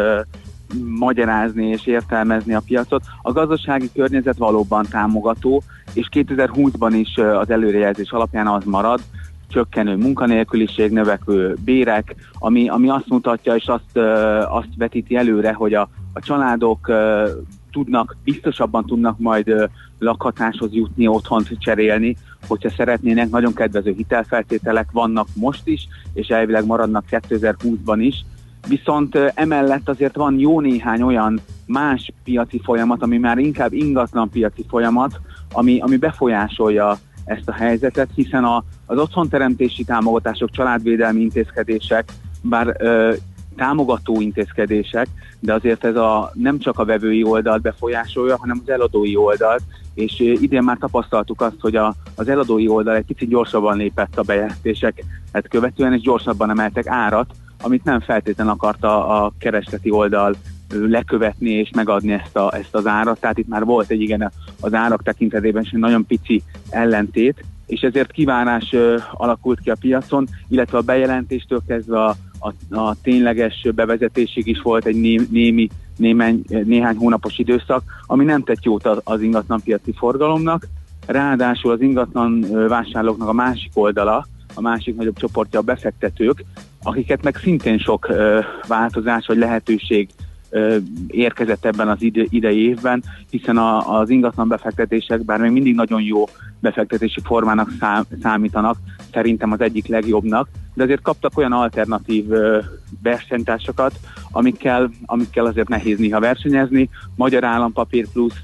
magyarázni és értelmezni a piacot. A gazdasági környezet valóban támogató, és 2020-ban is az előrejelzés alapján az marad, csökkenő munkanélküliség, növekvő bérek, ami, ami azt mutatja és azt, azt vetíti előre, hogy a, a családok tudnak, biztosabban tudnak majd lakhatáshoz jutni, otthont cserélni, hogyha szeretnének, nagyon kedvező hitelfeltételek vannak most is, és elvileg maradnak 2020-ban is. Viszont emellett azért van jó néhány olyan más piaci folyamat, ami már inkább ingatlan piaci folyamat, ami, ami befolyásolja ezt a helyzetet, hiszen a, az otthonteremtési támogatások, családvédelmi intézkedések bár ö, támogató intézkedések, de azért ez a, nem csak a vevői oldalt befolyásolja, hanem az eladói oldalt, és idén már tapasztaltuk azt, hogy a, az eladói oldal egy kicsit gyorsabban lépett a bejelentéseket követően, és gyorsabban emeltek árat, amit nem feltétlen akarta a keresleti oldal lekövetni és megadni ezt, a, ezt az árat. Tehát itt már volt egy igen az árak tekintetében is egy nagyon pici ellentét, és ezért kívánás ö, alakult ki a piacon, illetve a bejelentéstől kezdve a, a, a tényleges bevezetésig is volt egy né, némi, némány, néhány hónapos időszak, ami nem tett jót az, az ingatlanpiaci forgalomnak. Ráadásul az ingatlan vásárlóknak a másik oldala, a másik nagyobb csoportja a befektetők, akiket meg szintén sok ö, változás vagy lehetőség ö, érkezett ebben az ide, idei évben, hiszen a, az ingatlan befektetések, bár még mindig nagyon jó befektetési formának szám, számítanak, szerintem az egyik legjobbnak, de azért kaptak olyan alternatív versenytársakat, amikkel, amikkel azért nehéz néha versenyezni. Magyar Állampapír plusz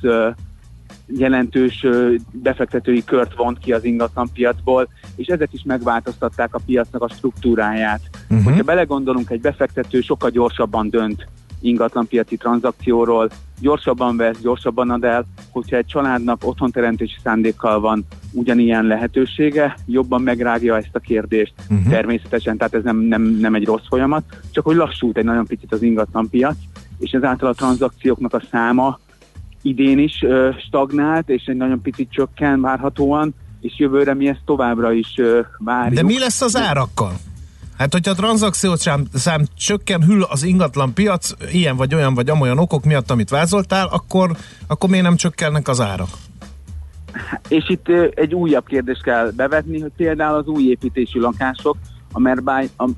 jelentős befektetői kört vont ki az ingatlanpiacból, és ezek is megváltoztatták a piacnak a struktúráját. Uh-huh. Hogyha belegondolunk, egy befektető sokkal gyorsabban dönt ingatlanpiaci tranzakcióról, gyorsabban vesz, gyorsabban ad el, hogyha egy családnak otthonteremtési szándékkal van ugyanilyen lehetősége, jobban megrágja ezt a kérdést uh-huh. természetesen, tehát ez nem, nem, nem egy rossz folyamat, csak hogy lassult egy nagyon picit az ingatlanpiac, és ezáltal a tranzakcióknak a száma idén is ö, stagnált, és egy nagyon picit csökken várhatóan, és jövőre mi ezt továbbra is ö, várjuk. De mi lesz az árakkal? Hát, hogyha a tranzakciót szám, szám csökken, hűl az ingatlan piac, ilyen vagy olyan vagy amolyan okok miatt, amit vázoltál, akkor, akkor miért nem csökkennek az árak? És itt egy újabb kérdést kell bevetni, hogy például az új építésű lakások,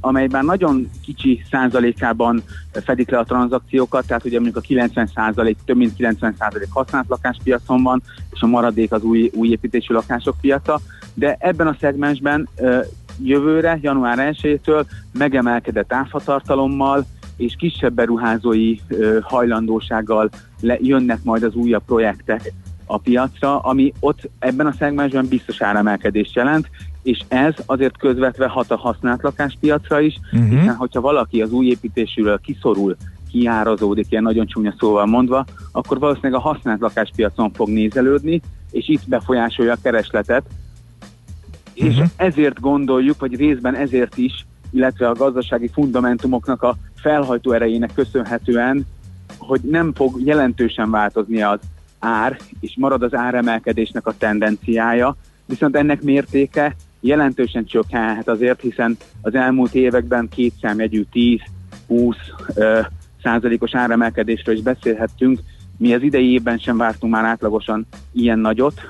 amelyben, nagyon kicsi százalékában fedik le a tranzakciókat, tehát ugye mondjuk a 90 százalék, több mint 90 százalék használt lakáspiacon van, és a maradék az új, új építésű lakások piaca, de ebben a szegmensben jövőre, január 1-től megemelkedett áfatartalommal és kisebb beruházói ö, hajlandósággal le, jönnek majd az újabb projektek a piacra, ami ott ebben a szegmensben biztos áremelkedést jelent, és ez azért közvetve hat a használt lakáspiacra is, uh-huh. hiszen hogyha valaki az új építésűről kiszorul, kiárazódik, ilyen nagyon csúnya szóval mondva, akkor valószínűleg a használt lakáspiacon fog nézelődni, és itt befolyásolja a keresletet, és uh-huh. ezért gondoljuk, vagy részben ezért is, illetve a gazdasági fundamentumoknak a felhajtó erejének köszönhetően, hogy nem fog jelentősen változni az ár, és marad az áremelkedésnek a tendenciája, viszont ennek mértéke jelentősen csökkenhet azért, hiszen az elmúlt években két számjegyű 10-20 százalékos áremelkedésről is beszélhettünk, mi az idei évben sem vártunk már átlagosan ilyen nagyot,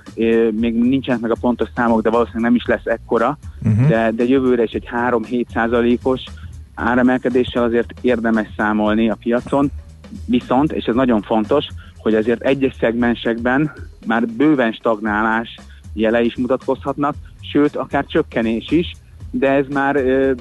még nincsenek meg a pontos számok, de valószínűleg nem is lesz ekkora, uh-huh. de, de jövőre is egy 3-7 százalékos áremelkedéssel azért érdemes számolni a piacon, viszont, és ez nagyon fontos, hogy azért egyes szegmensekben már bőven stagnálás jele is mutatkozhatnak, sőt, akár csökkenés is, de ez már ö,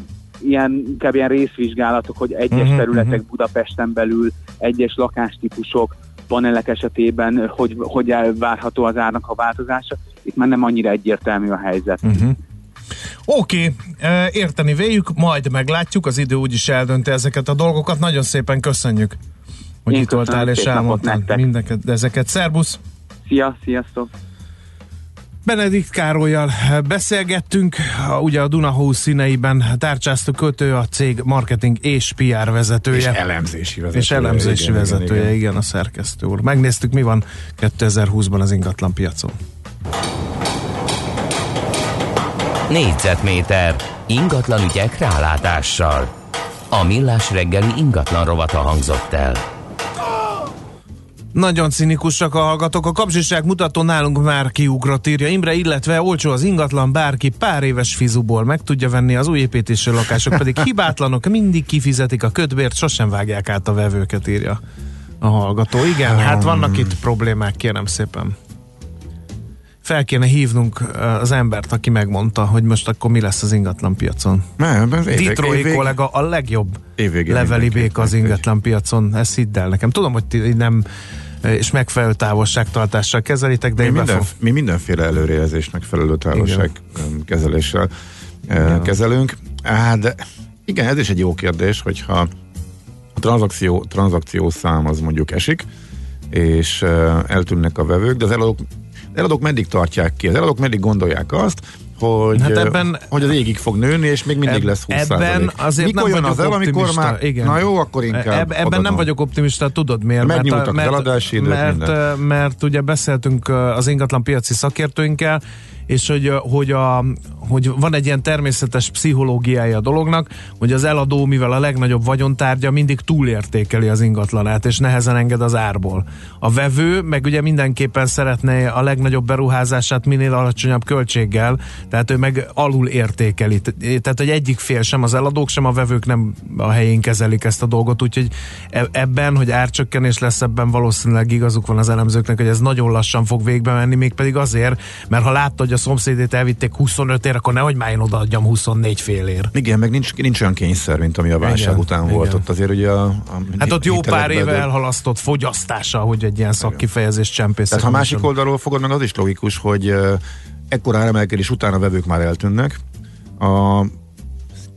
ilyen, inkább ilyen részvizsgálatok, hogy egyes uh-huh, területek uh-huh. Budapesten belül, egyes lakástípusok, panelek esetében hogy, hogy várható az árnak a változása. Itt már nem annyira egyértelmű a helyzet. Uh-huh. Oké, okay. érteni véljük, majd meglátjuk, az idő úgyis eldönti ezeket a dolgokat. Nagyon szépen köszönjük, hogy Én itt voltál és elmondtál mindeket, ezeket. Szerbusz! Szia, sziasztok! Benedikt Károlyjal beszélgettünk, ugye a Dunahó színeiben tárcsáztuk kötő a cég marketing és PR vezetője. És elemzési vezetője. És elemzési igen, vezetője, igen, igen. igen, a szerkesztő úr. Megnéztük, mi van 2020-ban az ingatlan piacon. Négyzetméter ingatlan ügyek rálátással. A millás reggeli ingatlan rovata hangzott el. Nagyon cinikusak a hallgatók. A kapcsiság mutató nálunk már kiugrott, írja Imre, illetve olcsó az ingatlan, bárki pár éves fizuból meg tudja venni, az új építésű lakások pedig hibátlanok, mindig kifizetik a ködbért, sosem vágják át a vevőket, írja a hallgató. Igen, hát vannak itt problémák, kérem szépen. Fel kéne hívnunk az embert, aki megmondta, hogy most akkor mi lesz az ingatlan piacon. Detroit évvég, kollega a legjobb leveli bék az ingatlan piacon, ezt hidd el nekem. Tudom, hogy ti nem és megfelelő távolságtartással kezelitek, de mi, minden, fog... mi mindenféle előrejelzés megfelelő távolság kezeléssel Igen. kezelünk. Hát, de Igen, ez is egy jó kérdés, hogyha a tranzakció, tranzakció szám az mondjuk esik, és uh, eltűnnek a vevők, de az eladók, eladók meddig tartják ki? Az eladók meddig gondolják azt, hogy, Hát ebben- hogy az égig fog nőni, és még mindig Eb- lesz 20 Ebben azért Mikor nem jön az el, amikor már, Igen. na jó, akkor inkább Eb- ebben odaadom. nem vagyok optimista, tudod miért? Megnyúltak mert, mert, minden. mert, mert ugye beszéltünk az ingatlan piaci szakértőinkkel, és hogy, hogy, a, hogy van egy ilyen természetes pszichológiája a dolognak, hogy az eladó, mivel a legnagyobb vagyontárgya, mindig túlértékeli az ingatlanát, és nehezen enged az árból. A vevő meg ugye mindenképpen szeretné a legnagyobb beruházását minél alacsonyabb költséggel, tehát ő meg alul értékeli. Te- Tehát, hogy egyik fél sem az eladók, sem a vevők nem a helyén kezelik ezt a dolgot, úgyhogy e- ebben, hogy árcsökkenés lesz, ebben valószínűleg igazuk van az elemzőknek, hogy ez nagyon lassan fog végbe menni, mégpedig azért, mert ha látta, hogy a szomszédét elvitték 25 ér, akkor nehogy már én odaadjam 24 félér. Igen, meg nincs, nincs olyan kényszer, mint ami a válság Igen, után volt. igen. Ott azért ugye a, a Hát ott jó pár éve bedől- elhalasztott fogyasztása, hogy egy ilyen szakkifejezést csempészek. Tehát ha másik oldalról fogod meg, az is logikus, hogy ekkora áremelkedés után a vevők már eltűnnek. A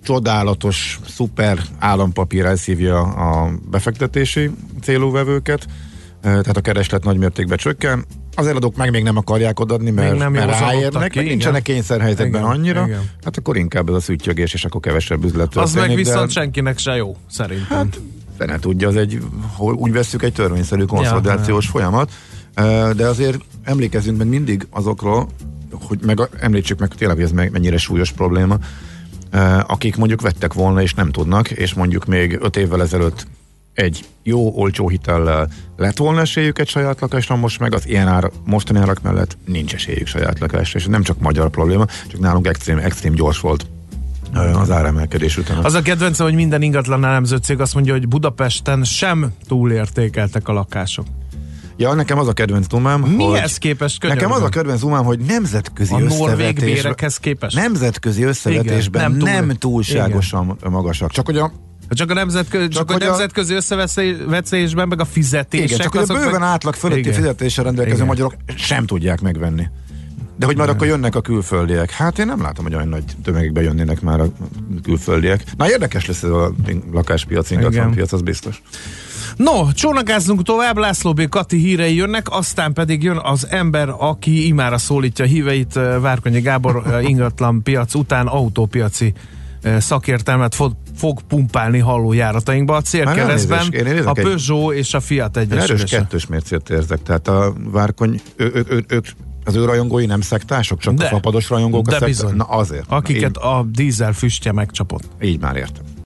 csodálatos, szuper állampapír elszívja a befektetési célú vevőket, tehát a kereslet nagy mértékben csökken. Az eladók meg még nem akarják odadni, mert, Még nem mert ráérnek, ki, meg nincsenek kényszerhelyzetben Igen, annyira, igen. hát akkor inkább ez a szüttyögés, és akkor kevesebb üzlet Az meg történik, de- viszont senkinek se jó, szerintem. Hát, fene tudja, az egy, úgy veszük, egy törvényszerű konszolidációs Ja, folyamat, de azért emlékezünk meg mindig azokról, hogy meg említsük meg tényleg, hogy ez mennyire súlyos probléma, akik mondjuk vettek volna és nem tudnak, és mondjuk még öt évvel ezelőtt egy jó, olcsó hitellel lett volna esélyük egy saját lakásra, most meg az ilyen ár, mostani árak mellett nincs esélyük saját lakásra, és ez nem csak magyar probléma, csak nálunk extrém, extrém gyors volt az áremelkedés után. Az a kedvencem, hogy minden ingatlan elemző cég azt mondja, hogy Budapesten sem túlértékeltek a lakások. Ja, nekem az a kedvenc dumám, Mihez hogy... képest, könyörgöm? Nekem az a kedvenc dumám, hogy nemzetközi A összevetésben... képest? Nemzetközi összevetésben Igen, nem, túl- nem túlságosan magasak. Csak hogy a Csak a nemzetközi, csak, csak a a- nemzetközi összevetésben, meg a fizetések. igen, csak hogy a bőven meg... átlag fölötti Igen. fizetéssel rendelkező Igen. magyarok sem tudják megvenni. De hogy már akkor jönnek a külföldiek. Hát én nem látom, hogy olyan nagy tömegekbe jönnének már a külföldiek. Na érdekes lesz ez a lakáspiac, ingatlan Igen. piac, az biztos. No, csónakázzunk tovább, László B. Kati hírei jönnek, aztán pedig jön az ember, aki imára szólítja híveit, Várkonyi Gábor ingatlan piac után autópiaci eh, szakértelmet fog, fog pumpálni hallójáratainkba. A célkeresztben én a egy- Peugeot és a Fiat Én erős egyesülése. kettős mércét érzek. Tehát a Várkony, ő, ő, ő, ők, az ő rajongói nem szektások, csak De. a fapados rajongók a De szekta- bizony. Na azért. Akiket Így, a dízel füstje megcsapott. így már értem.